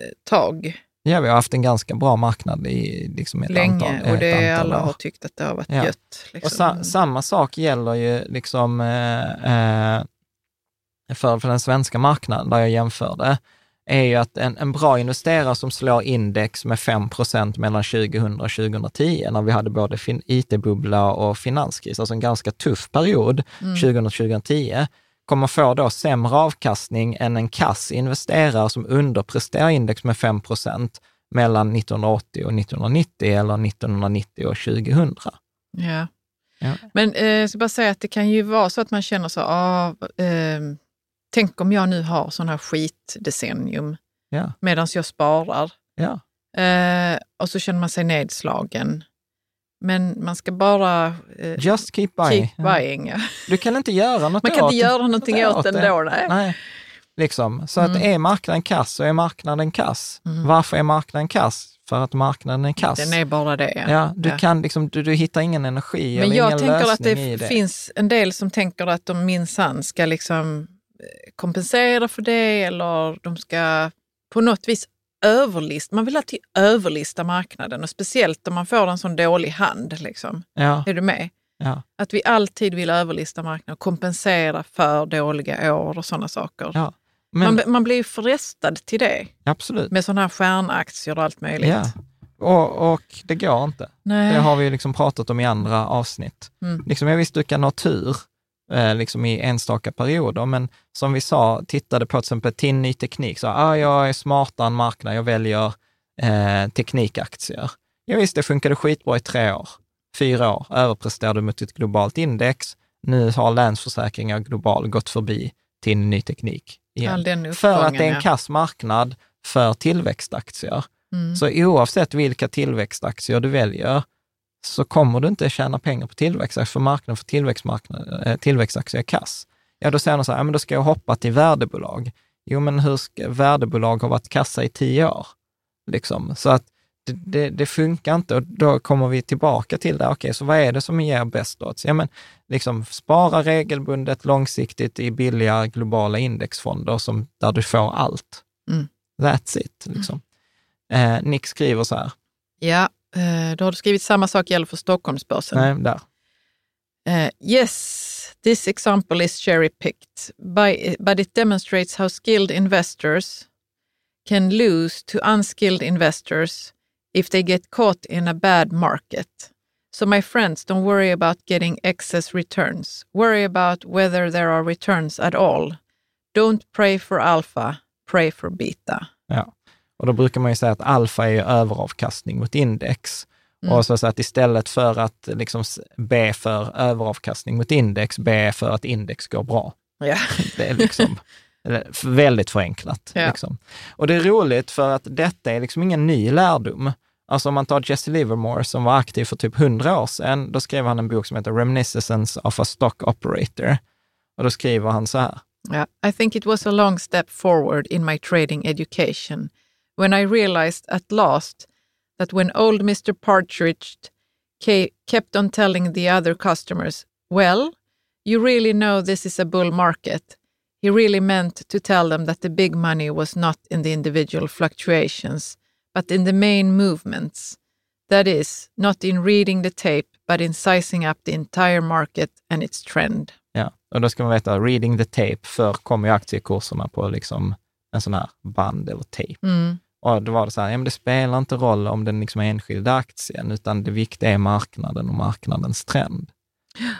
eh, tag, Ja, vi har haft en ganska bra marknad i liksom ett länge, antal, och det är alla år. har tyckt att det har varit Ja. gött. Liksom. Och sa, samma sak gäller ju liksom eh, eh, för, för den svenska marknaden, där jag jämförde, är ju att en, en bra investerare som slår index med 5% mellan 2000 och 2010, när vi hade både fin, IT-bubbla och finanskris, alltså en ganska tuff period, Mm. 2000-2010, kommer få då sämre avkastning än en kass investerare som underpresterar index med 5% mellan 1980 och 1990 eller 1990 och 2000. Ja. Ja. Men eh, jag ska bara säga att det kan ju vara så att man känner så, ah, eh, tänk om jag nu har sån här skitdecennium Ja, medan jag sparar. ja. Eh, och så känner man sig nedslagen. Men man ska bara eh, Just keep buying. keep buying. Ja. Du kan inte göra något Man kan åt inte göra någonting åt den då. Nej. Nej. Liksom. Så att Mm. är marknaden kass så är marknaden kass. Mm. Varför är marknaden kass? För att marknaden är kass. Den är bara det. ja, du, Ja. Kan liksom, du, du hittar ingen energi Men eller jag ingen tänker att det, det. finns en del som tänker att de minsann ska liksom eh, kompensera för det eller de ska på något vis överlista. Man vill alltid överlista marknaden och speciellt om man får en sån dålig hand. Liksom. Ja, Är du med? ja, Att vi alltid vill överlista marknaden och kompensera för dåliga år och sådana saker. ja. Men, man, man blir ju frestad till det absolut. med sådana här stjärnaktier och allt möjligt. Ja. Och, och det går inte. Nej. Det har vi liksom pratat om i andra avsnitt. Mm. Liksom, jag visst, du kan ha tur eh, liksom i enstaka perioder, men som vi sa, tittade på till exempel TIN Ny Teknik, så ah, jag är smartare än marknaden, jag väljer eh, teknikaktier. Ja, visst, det funkade skitbra i tre år, fyra år, överpresterade mot ett globalt index. Nu har Länsförsäkringar Global gått förbi TIN Ny Teknik igen. För att det är en kass marknad för tillväxtaktier. Mm. Så oavsett vilka tillväxtaktier du väljer, så kommer du inte tjäna pengar på tillväxtaktier, för marknaden för tillväxtmarknad, eh, tillväxtaktier är kass. Ja, då säger de så här, ja, men då ska jag hoppa till värdebolag. Jo, men hur ska, värdebolag har varit kassa i tio år. Liksom. Så att det, det, det funkar inte och då kommer vi tillbaka till det. Okej, så vad är det som ger bäst odds? Ja, men liksom spara regelbundet, långsiktigt i billiga globala indexfonder som, där du får allt. Mm. That's it. Liksom. Eh, Nick skriver så här, Ja, då har du skrivit samma sak gäller för Stockholmsbörsen. Nej, där. Uh, yes, this example is cherry picked, by, but it demonstrates how skilled investors can lose to unskilled investors if they get caught in a bad market. So, my friends, don't worry about getting excess returns. Worry about whether there are returns at all. Don't pray for alpha, pray for beta. Ja. Och då brukar man ju säga att alfa är överavkastning mot index. Mm. Och så, så att istället för att liksom be för överavkastning mot index, be för att index går bra. Ja. Det är liksom väldigt förenklat. Ja. Liksom. Och det är roligt för att detta är liksom ingen ny lärdom. Alltså om man tar Jesse Livermore som var aktiv för typ 100 år sedan, då skrev han en bok som heter Reminiscence of a Stock Operator. Och då skriver han så här. Yeah, I think it was a long step forward in my trading education when I realized at last that when old Mr. Partridge kept on telling the other customers, Well, you really know this is a bull market, he really meant to tell them that the big money was not in the individual fluctuations, but in the main movements. That is, not in reading the tape, but in sizing up the entire market and its trend. Ja, och då ska man veta, reading the tape, förr kom ju aktiekurserna på liksom en sån här band eller tejp. Mm. Och då var det så här, ja, men det spelar inte roll om den liksom enskilda aktien, utan det viktiga är marknaden och marknadens trend.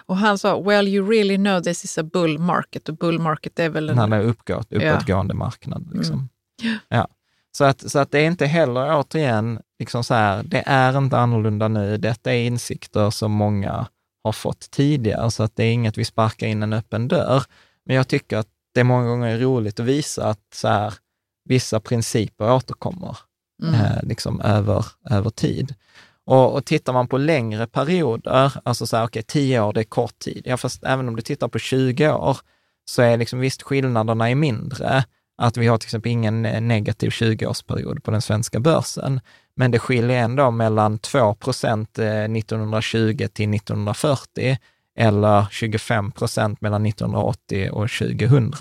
Och han sa, well you really know this is a bull market. Och bull market är väl en... När det är uppgått, uppåtgående marknad. Liksom. Mm. Ja. Så, att, så att det är inte heller, återigen, liksom så här, det är inte annorlunda nu. Detta är insikter som många har fått tidigare, så att det är inget vi sparkar in en öppen dörr. Men jag tycker att det många gånger är roligt att visa att så här, vissa principer återkommer Mm. eh, liksom över, över tid. Och, och tittar man på längre perioder, alltså så här, okej, 10 år det är kort tid. Ja, fast även om du tittar på 20 år, så är liksom visst skillnaderna är mindre. Att vi har till exempel ingen eh, negativ 20-årsperiod på den svenska börsen, men det skiljer ändå mellan 2 procent eh, 1920 till 1940 eller 25 procent mellan 1980 och 2000.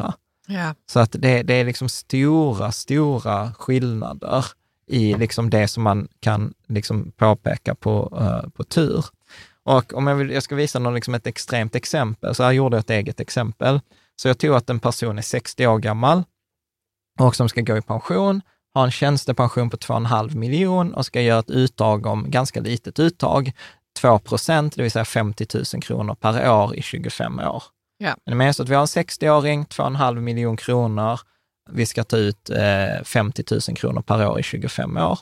Ja. Så att det, det är liksom stora, stora skillnader i liksom det som man kan liksom påpeka på, uh, på tur. Och om jag, vill, jag ska visa någon liksom ett extremt exempel, så här gjorde jag ett eget exempel. Så jag tog att en person är 60 år gammal och som ska gå i pension, har en tjänstepension på 2,5 miljon och ska göra ett uttag om, ganska litet uttag, 2 procent, det vill säga 50 000 kronor per år i 25 år. Ja. Är ni med? Så att vi har en 60-åring, 2,5 miljon kronor. Vi ska ta ut eh, 50 000 kronor per år i 25 år.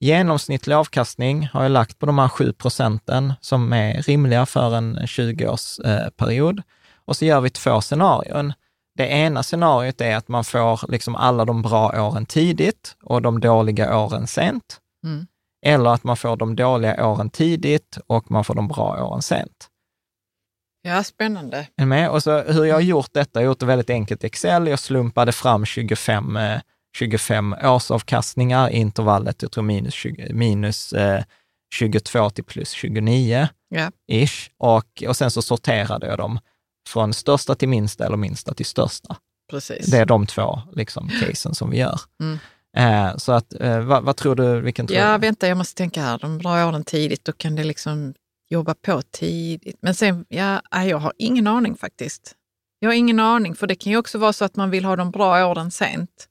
Genomsnittlig avkastning har jag lagt på de här 7 procenten som är rimliga för en 20-årsperiod. Eh, och så gör vi två scenarion. Det ena scenariot är att man får liksom alla de bra åren tidigt och de dåliga åren sent. Mm. Eller att man får de dåliga åren tidigt och man får de bra åren sent. Ja, spännande. Är med? Och så hur jag har gjort detta, jag har gjort det väldigt enkelt i Excel. Jag slumpade fram 25, eh, 25 årsavkastningar i intervallet, jag tror minus, 20, minus eh, 22 till plus 29 Ja. ish. Och, och sen så sorterade jag dem från största till minsta eller minsta till största. Precis. Det är de två liksom, casen som vi gör. Mm. Eh, så att, eh, vad, vad tror du, vilken tror Ja, du? vänta, jag måste tänka här. De bra åren tidigt, då kan det liksom jobba på tidigt. Men sen, ja, jag har ingen aning faktiskt. Jag har ingen aning, för det kan ju också vara så att man vill ha de bra åren sent.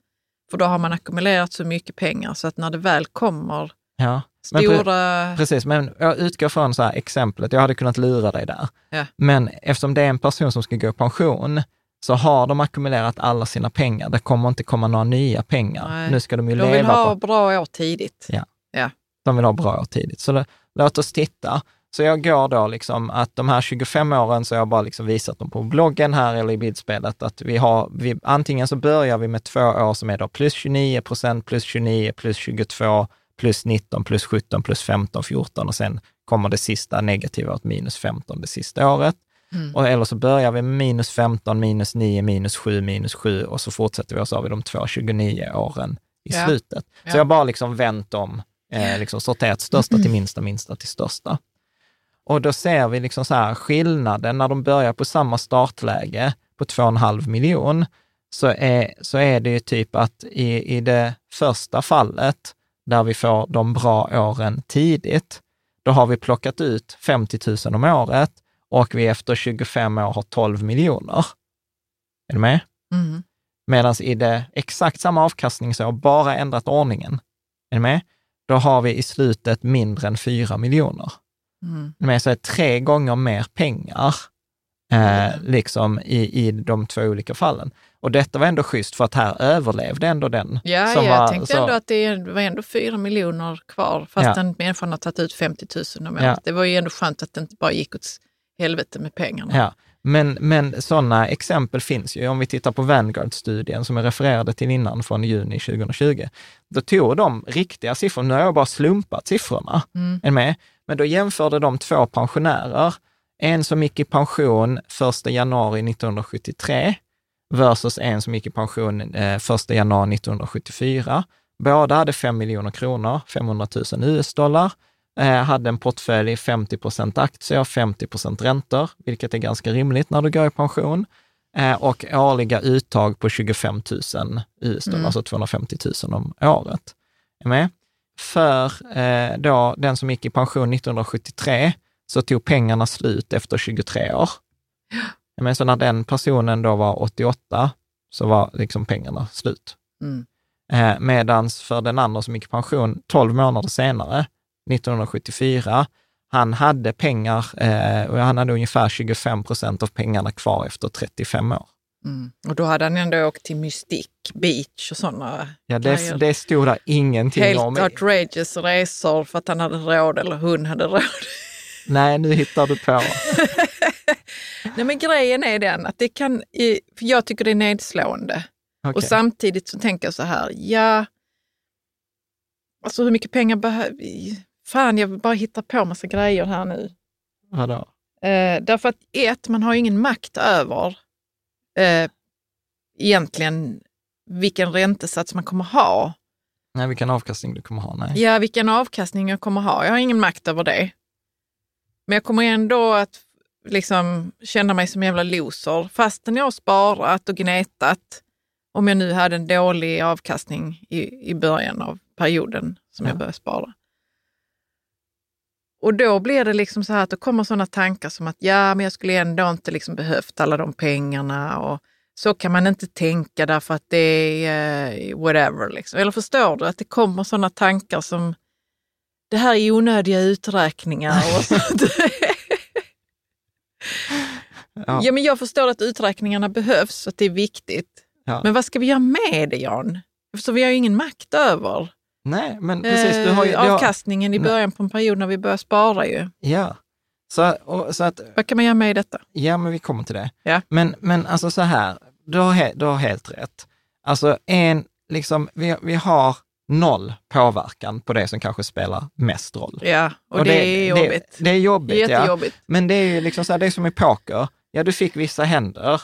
För då har man ackumulerat så mycket pengar så att när det väl kommer Ja. Men pre- stora... Precis, men jag utgår från så här exemplet, jag hade kunnat lura dig där. Ja. Men eftersom det är en person som ska gå i pension, så har de ackumulerat alla sina pengar. Det kommer inte komma några nya pengar. Nej. Nu ska de ju De vill leva ha på... bra år tidigt. Ja. Ja. De vill ha bra år tidigt. Så då, låt oss titta. Så jag går då liksom att de här 25 åren, så har jag bara liksom visat dem på bloggen här eller i bildspelet, att vi har, vi, antingen så börjar vi med två år som är då plus 29 procent, plus 29, plus 22, plus 19, plus 17, plus 15, 14 och sen kommer det sista negativa åt minus 15 det sista året. Mm. Och, eller så börjar vi med minus 15, minus 9, minus 7, minus 7 och så fortsätter vi och så har vi de två 29 åren i Ja. slutet. Så Ja. jag har bara liksom vänt om, eh, liksom sorterat största till minsta, minsta till största. Och då ser vi liksom så här skillnaden när de börjar på samma startläge på 2,5 miljon, så är, så är det ju typ att i, i det första fallet, där vi får de bra åren tidigt, då har vi plockat ut 50 000 om året och vi efter 25 år har 12 miljoner. Är du med? Mm. Medan i det exakt samma avkastningsår, bara ändrat ordningen, är du med? Då har vi i slutet mindre än 4 miljoner. Mm. Med? Det tre gånger mer pengar eh, liksom i, i de två olika fallen. Och detta var ändå schysst för att här överlevde ändå den. Ja, som jag var, tänkte så- ändå att det var ändå fyra miljoner kvar fast Ja. den människan har tagit ut 50 000 om året. Ja. Det var ju ändå skönt att det inte bara gick åt helvete med pengarna. Ja, men, men sådana exempel finns ju. Om vi tittar på Vanguard-studien som jag refererade till innan från juni 2020. Då tog de riktiga siffror, nu har jag bara slumpat siffrorna, Mm. är med? Men då jämförde de två pensionärer, en som gick i pension 1 januari 1973 versus en som gick i pension eh, 1 januari 1974. Båda hade 5 miljoner kronor, 500 000 US-dollar, eh, hade en portfölj 50 procent aktier, 50 procent räntor, vilket är ganska rimligt när du går i pension, eh, och årliga uttag på 25 000 US-dollar, Mm. alltså 250 000 om året. Är med? För eh, då, den som gick i pension 1973 så tog pengarna slut efter 23 år. Men så när den personen då var 88 så var liksom pengarna slut. Mm. Eh, medans för den andra som gick i pension 12 månader senare, 1974, han hade pengar, eh, och han hade ungefär 25 procent av pengarna kvar efter 35 år. Mm. Och då hade han ändå åkt till Mystic Beach och sådana Ja, det, grejer. det stod där ingenting Helt om. outrageous resor för att han hade råd eller hon hade råd. Nej, nu hittar du på. Nej men grejen är den att det kan, för jag tycker det är nedslående. Och Okej. samtidigt så tänker jag så här, ja, alltså hur mycket pengar behöver vi? Fan, jag vill bara hitta på massa grejer här nu. Vadå? Eh, därför att ett, man har ju ingen makt över eh, egentligen vilken räntesats man kommer ha. Nej, vilken avkastning du kommer ha? Nej. Ja, vilken avkastning jag kommer ha. Jag har ingen makt över det. Men jag kommer ändå att liksom känna mig som en jävla loser fastän jag har sparat och gnetat. Om jag nu hade en dålig avkastning i, i början av perioden som Ja. jag började spara. Och då blir det liksom så här att det kommer sådana tankar som att ja, men jag skulle ändå inte liksom behövt alla de pengarna och så kan man inte tänka därför att det är eh, whatever. Liksom. Eller förstår du att det kommer sådana tankar som det här är onödiga uträkningar och sånt. Ja. ja, men jag förstår att uträkningarna behövs och att det är viktigt. Ja. Men vad ska vi göra med det, Jan? Så vi har ju ingen makt över Nej, men precis. Du har ju, eh, avkastningen i början på en period när vi börjar spara ju. ja. Så, och, så att, Vad kan man göra med detta? ja, men vi kommer till det. Ja. Men, men alltså så här, du har, he, du har helt rätt. Alltså en, liksom, vi, vi har noll påverkan på det som kanske spelar mest roll. Ja, och, det, är jobbigt. Det, det är jobbigt, ja. Jättejobbigt. Men det är ju liksom så här, det är som i poker. Ja, du fick vissa händer.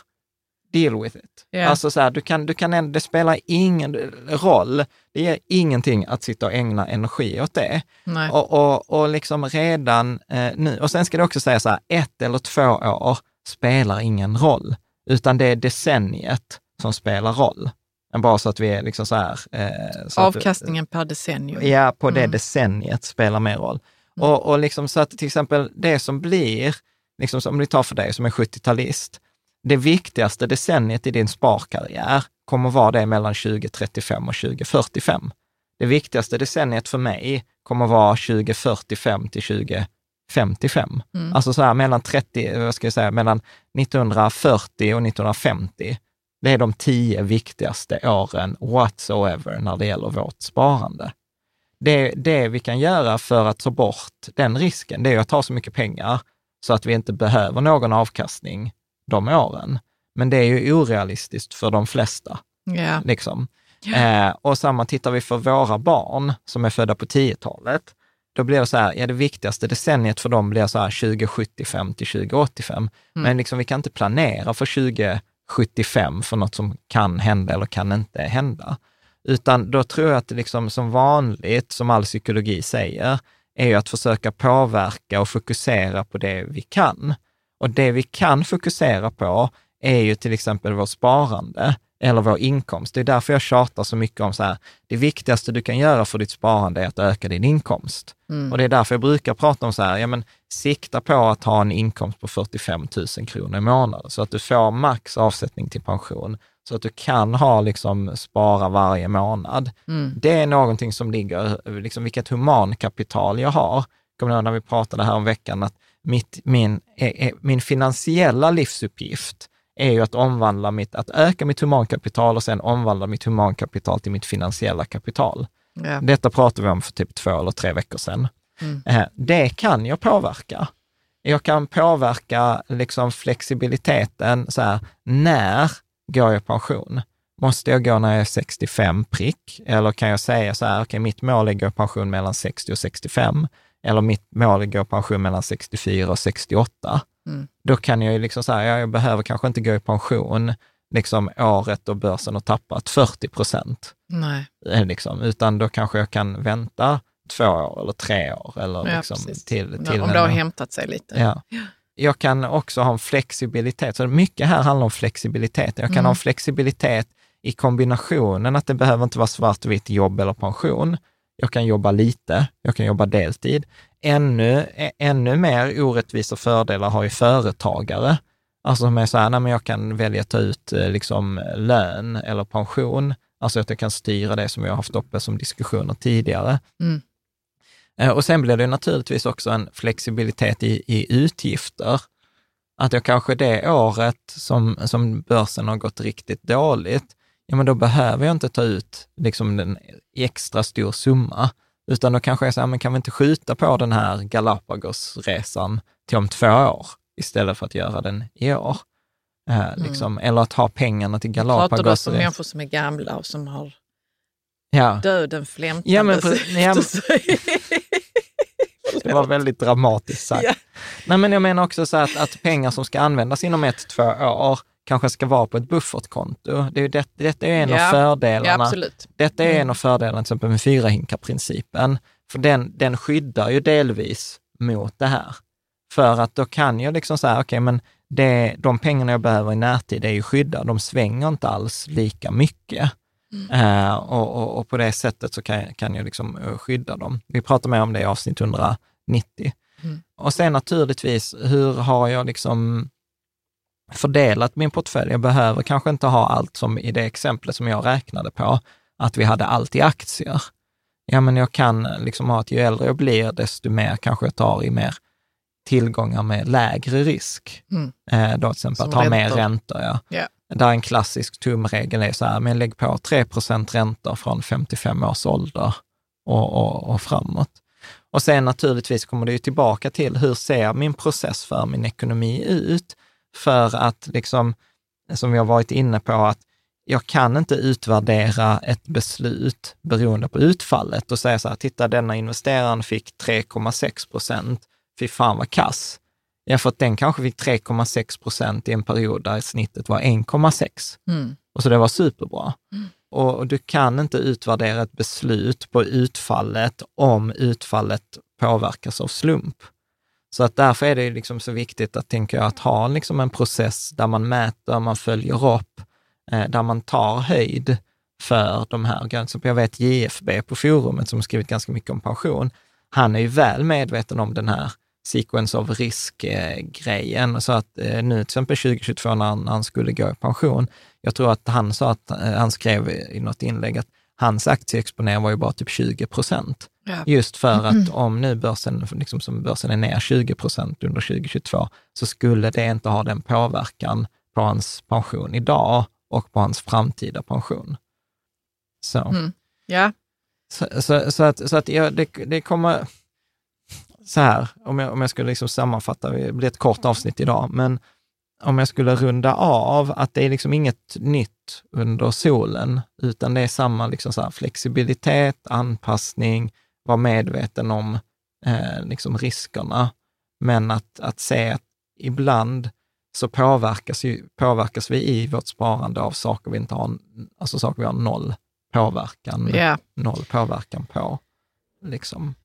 Deal with it. Ja. Alltså så här, du kan, du kan det spelar ingen roll. Det ger ingenting att sitta och ägna energi åt det. Nej. Och, och, och liksom redan eh, nu, och sen ska det också säga så här, ett eller två år spelar ingen roll, utan det är decenniet som spelar roll. Bara så att vi är liksom så här. Eh, så att- Avkastningen per decennium. Ja, på det Mm. decenniet spelar mer roll. Och, och liksom så att till exempel det som blir, liksom som vi tar för dig som är 70-talist, det viktigaste decenniet i din sparkarriär kommer vara det mellan 2035 och 2045. Det viktigaste decenniet för mig kommer vara 2045 till 2055. Mm. Alltså så här mellan 30, vad ska jag säga, mellan 1940 och 1950. Det är de tio viktigaste åren whatsoever när det gäller vårt sparande. Det, det vi kan göra för att ta bort den risken, det är att ta så mycket pengar så att vi inte behöver någon avkastning de åren. Men det är ju orealistiskt för de flesta. Ja. Liksom. Eh, och samma tittar vi för våra barn som är födda på 10-talet, då blir det så här, ja det viktigaste decenniet för dem blir så här 2075 till 2085. Men liksom, vi kan inte planera för 2075 för något som kan hända eller kan inte hända. Utan då tror jag att det liksom som vanligt, som all psykologi säger, är ju att försöka påverka och fokusera på det vi kan. Och det vi kan fokusera på är ju till exempel vårt sparande. eller vår inkomst. Det är därför jag tjatar så mycket om så här, det viktigaste du kan göra för ditt sparande är att öka din inkomst. Mm. Och det är därför jag brukar prata om så här, ja men sikta på att ha en inkomst på 45 000 kronor i månaden, så att du får max avsättning till pension, så att du kan ha liksom spara varje månad. Mm. Det är någonting som ligger, liksom vilket humankapital jag har. Kommer du ihåg när vi pratade här om veckan, att mitt, min, eh, eh, min finansiella livsuppgift är ju att omvandla mitt, att öka mitt humankapital och sen omvandla mitt humankapital till mitt finansiella kapital. Ja. Detta pratade vi om för typ två eller tre veckor sedan. Mm. Eh, Det kan jag påverka. Jag kan påverka liksom flexibiliteten, så här, när går jag i pension? Måste jag gå när jag är 65 prick? Eller kan jag säga så här, okej, mitt mål är att gå i pension mellan 60 och 65. Eller mitt mål är att gå i pension mellan 64 och 68. Mm. Då kan jag ju liksom säga, ja, jag behöver kanske inte gå i pension liksom året då börsen har tappat 40 procent eh, liksom, utan då kanske jag kan vänta två år eller tre år eller Ja, liksom precis. till, till Om det har hämtat sig lite. Ja. Jag kan också ha en flexibilitet, så mycket här handlar om flexibilitet. Jag kan Mm. ha en flexibilitet i kombinationen att det behöver inte vara svartvitt jobb eller pension. Jag kan jobba lite, jag kan jobba deltid. Ännu, ännu mer orättvisa fördelar har ju företagare. Alltså som är så här, nej men jag kan välja att ta ut eh, liksom lön eller pension. Alltså att jag kan styra det som vi har haft uppe som diskussioner tidigare. Mm. Eh, Och sen blir det naturligtvis också en flexibilitet i, i utgifter. Att jag kanske det året som, som börsen har gått riktigt dåligt, ja men då behöver jag inte ta ut liksom en extra stor summa, utan då kanske jag säger, men kan vi inte skjuta på den här Galapagosresan till om två år istället för att göra den i år? Eh, liksom, Eller att ha pengarna till Pratar du om Galapagos. människor som är gamla och som har Ja, döden flämtande Ja, men ja, det var väldigt dramatiskt sagt. Ja. Nej, men jag menar också så att, att pengar som ska användas inom ett, två år kanske ska vara på ett buffertkonto. Det är det, detta är en Ja. av Ja, fördelarna. absolut. Detta är Mm. en av fördelarna till exempel med fyrahinkarprincipen. För den, den skyddar ju delvis mot det här. För att då kan jag liksom säga, okej, men det, de pengarna jag behöver i närtid är ju skyddade. De svänger inte alls lika mycket. Eh, och, och, och på det sättet så kan, kan jag liksom eh, skydda dem. Vi pratar mer om det i avsnitt 190. Mm. Och sen naturligtvis, hur har jag liksom fördelat min portfölj? Jag behöver kanske inte ha allt som i det exemplet som jag räknade på, att vi hade allt i aktier. Ja, men jag kan liksom ha att ju äldre jag blir, desto mer kanske jag tar i mer tillgångar med lägre risk. Mm. Eh, då till exempel Som att ha mer räntor. räntor. Ja. Ja. Där en klassisk tumregel är så här, men lägg på 3% räntor från 55 års ålder och, och, och framåt. Och sen naturligtvis kommer det ju tillbaka till hur ser min process för min ekonomi ut? För att, liksom, som har varit inne på, att jag kan inte utvärdera ett beslut beroende på utfallet och säga så här, titta denna investeraren fick 3,6 procent, fy fan vad kass. Ja, för att den kanske fick 3,6 procent i en period där snittet var 1,6. Mm. Och så det var superbra. Och och du kan inte utvärdera ett beslut på utfallet om utfallet påverkas av slump. Så att därför är det liksom så viktigt att, tänker jag, att ha liksom en process där man mäter, man följer upp, eh, där man tar höjd för de här gränserna. Jag vet JFB på forumet som har skrivit ganska mycket om pension, han är ju väl medveten om den här sequence of risk-grejen. Så att eh, nu till exempel 2022 när han, när han skulle gå i pension, jag tror att han sa att, eh, han skrev i något inlägg att hans aktieexponering var ju bara typ 20 procent. Ja. Just för att om nu börsen, liksom som börsen är ner 20 procent under 2022, så skulle det inte ha den påverkan på hans pension idag och på hans framtida pension. Så, Mm. Ja. så, så, så att, så att ja, det, det kommer, så här, om jag, om jag skulle liksom sammanfatta, det blir ett kort avsnitt idag, men om jag skulle runda av, att det är liksom inget nytt under solen, utan det är samma liksom så flexibilitet, anpassning, vara medveten om eh, liksom riskerna, men att, att se att ibland så påverkas, ju, påverkas vi i vårt sparande av saker vi inte har, alltså saker vi har noll påverkan, Ja. noll påverkan på. Liksom.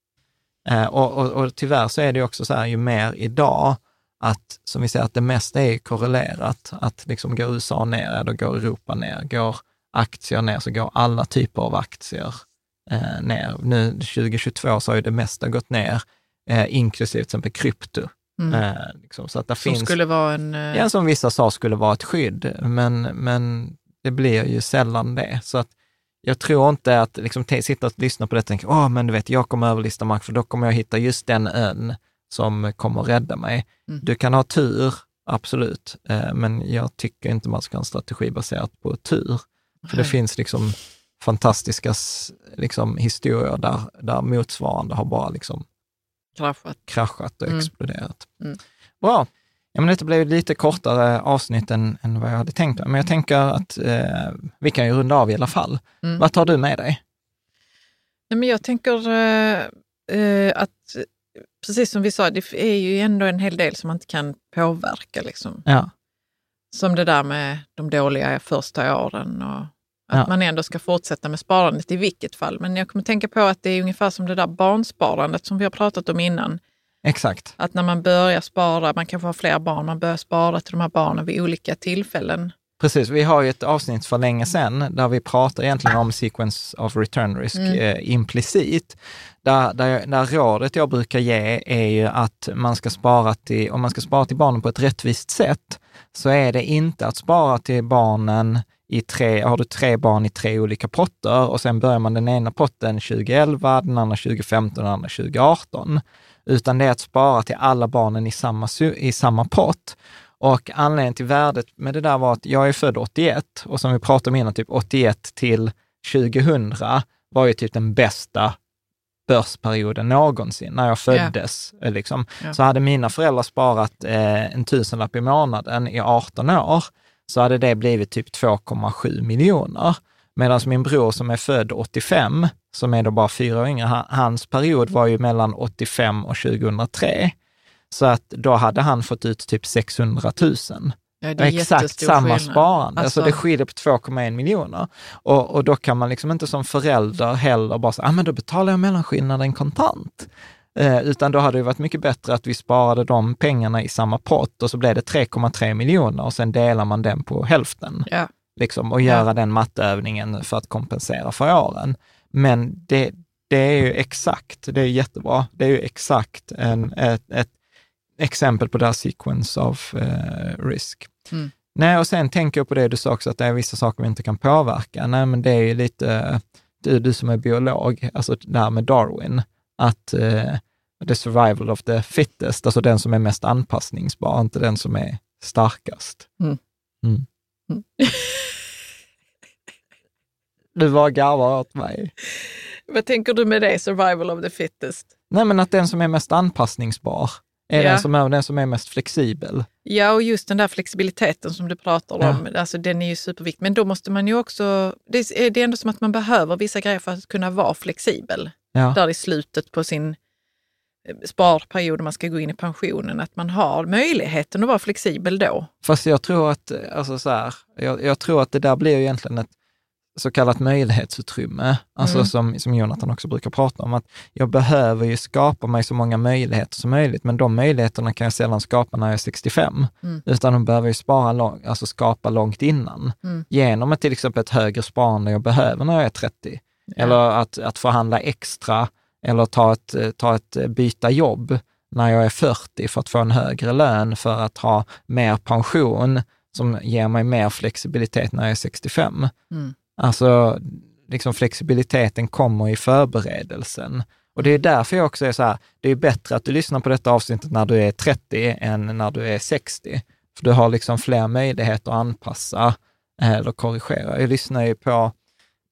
Eh, och, och, och tyvärr så är det också så här, ju mer idag, att, som vi säger, att det mesta är korrelerat. Att liksom går USA ner, då går Europa ner. Går aktier ner, så går alla typer av aktier eh, ner. Nu 2022 så har ju det mesta gått ner, eh, inklusive till exempel krypto. Mm. Eh, liksom, så att det Som finns, skulle vara en... eh, ja, som vissa sa skulle vara ett skydd, men, men det blir ju sällan det. Så att jag tror inte att liksom, sitta och lyssna på det och tänka, åh, men du vet, jag kommer överlista mark, för då kommer jag hitta just den ön som kommer rädda mig. Mm. Du kan ha tur, absolut, eh, men jag tycker inte man ska ha en strategi baserat på tur. För det finns liksom fantastiska liksom, historier där, där motsvarande har bara liksom kraschat. kraschat och Mm. exploderat. Mm. Bra. Ja, men det blev lite kortare avsnitt än, än vad jag hade tänkt mig, men jag tänker att eh, vi kan ju runda av i alla fall. Mm. Vad tar du med dig? Nej, men jag tänker eh, eh, att, precis som vi sa, det är ju ändå en hel del som man inte kan påverka. Liksom. Ja, Som det där med de dåliga första åren och att Ja. man ändå ska fortsätta med sparandet i vilket fall. Men jag kommer tänka på att det är ungefär som det där barnsparandet som vi har pratat om innan. exakt. Att när man börjar spara, man kanske har fler barn, man börjar spara till de här barnen vid olika tillfällen. Precis, vi har ju ett avsnitt för länge sedan där vi pratar egentligen om sequence of return risk Mm. eh, implicit. Där, där, där rådet jag brukar ge är ju att man ska spara till, om man ska spara till barnen på ett rättvist sätt, så är det inte att spara till barnen i tre, har du tre barn i tre olika potter och sen börjar man den ena potten 2011, den andra 2015 och den andra 2018. Utan det är att spara till alla barnen i samma, i samma pott. Och anledningen till värdet med det där var att jag är född 81 och som vi pratade om innan, typ 81 till 2000 var ju typ den bästa börsperioden någonsin, när jag föddes. eh, Liksom. Ja. Så hade mina föräldrar sparat eh, en tusenlapp i månaden i 18 år, så hade det blivit typ 2,7 miljoner. Medan min bror som är född 85, som är då bara fyra år yngre, ha- hans period var ju mellan 85 och 2003. Så att då hade han fått ut typ 600 000. Ja, det är Exakt samma skillnad. sparande. Alltså, Alltså- det skiljer på 2,1 miljoner. Och, och då kan man liksom inte som förälder heller bara säga, ah, men då betalar jag mellanskillnaden kontant. Eh, utan då hade det varit mycket bättre att vi sparade de pengarna i samma pott och så blev det 3,3 miljoner och sen delar man den på hälften. Ja. Liksom, och göra den matteövningen för att kompensera för åren. Men det, det är ju exakt, det är jättebra, det är ju exakt en, ett, ett exempel på det här sequence of eh, risk. Mm. Nej, och sen tänker jag på det du sa också, att det är vissa saker vi inte kan påverka. Nej, men det är ju lite, du, du som är biolog, alltså det här med Darwin, att eh, the survival of the fittest, alltså den som är mest anpassningsbar, inte den som är starkast. Mm. Mm. Mm. Du bara garvar åt mig. Vad tänker du med det, survival of the fittest? Nej, men att den som är mest anpassningsbar är Ja. den, som är, den som är mest flexibel. Ja, och just den där flexibiliteten som du pratar Ja. om, alltså, den är ju superviktig. Men då måste man ju också, det är, det är ändå som att man behöver vissa grejer för att kunna vara flexibel. Ja. Där i slutet på sin eh, sparperiod, man ska gå in i pensionen, att man har möjligheten att vara flexibel då. Fast jag tror att, alltså så här, jag, jag tror att det där blir ju egentligen ett så kallat möjlighetsutrymme, alltså Mm. som, som Jonathan också brukar prata om, att jag behöver ju skapa mig så många möjligheter som möjligt, men de möjligheterna kan jag sällan skapa när jag är 65, Mm. utan de behöver ju spara lång, alltså skapa långt innan, Mm. genom ett, till exempel ett högre sparande jag behöver när jag är 30, Ja. eller att, att förhandla extra, eller ta ett, ta ett eh, byta jobb när jag är 40 för att få en högre lön, för att ha mer pension som ger mig mer flexibilitet när jag är 65. Mm. Alltså, liksom flexibiliteten kommer i förberedelsen. Och det är därför jag också är så här, det är bättre att du lyssnar på detta avsnittet när du är 30 än när du är 60. För du har liksom fler möjligheter att anpassa eh, eller korrigera. Jag lyssnar ju på,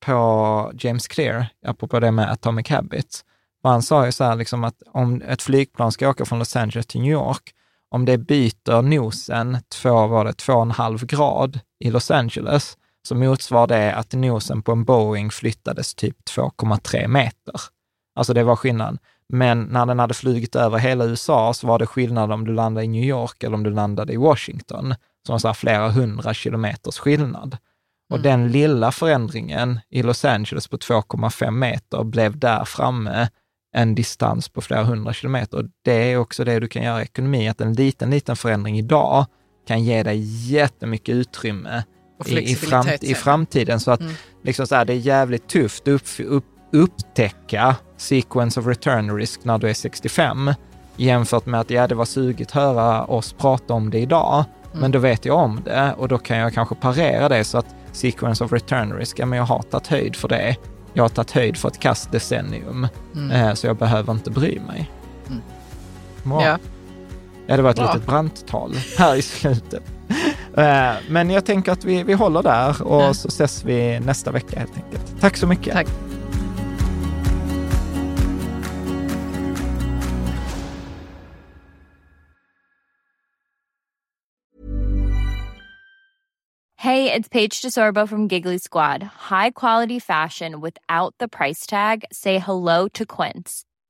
på James Clear, apropå det med Atomic Habits. Och han sa ju så här liksom att om ett flygplan ska åka från Los Angeles till New York, om det byter nosen två, var det, två och en halv grad i Los Angeles, så motsvarar det att nosen på en Boeing flyttades typ 2,3 meter. Alltså det var skillnaden. Men när den hade flugit över hela USA så var det skillnad om du landade i New York eller om du landade i Washington. Som var så flera hundra kilometers skillnad. Och Mm. den lilla förändringen i Los Angeles på 2,5 meter blev där framme en distans på flera hundra kilometer. Och det är också det du kan göra i ekonomi, att en liten, liten förändring idag kan ge dig jättemycket utrymme i, i, i framtiden. Så att mm. liksom så här, det är jävligt tufft att upp, upp, upptäcka sequence of return risk när du är 65 jämfört med att ja, det var sugigt höra oss prata om det idag, mm. men då vet jag om det och då kan jag kanske parera det så att sequence of return risk, ja men jag har tagit höjd för det. Jag har tagit höjd för ett kastdecennium, mm. eh, så jag behöver inte bry mig. Mm. Ja. ja, det var ett Bra. litet brandtal här i slutet. Eh, men jag tänker att vi, vi håller där och ja. så ses vi nästa vecka helt enkelt. Tack så mycket. Tack. Hey, it's Paige DeSorbo from Giggly Squad. High quality fashion without the price tag. Say hello to Quince.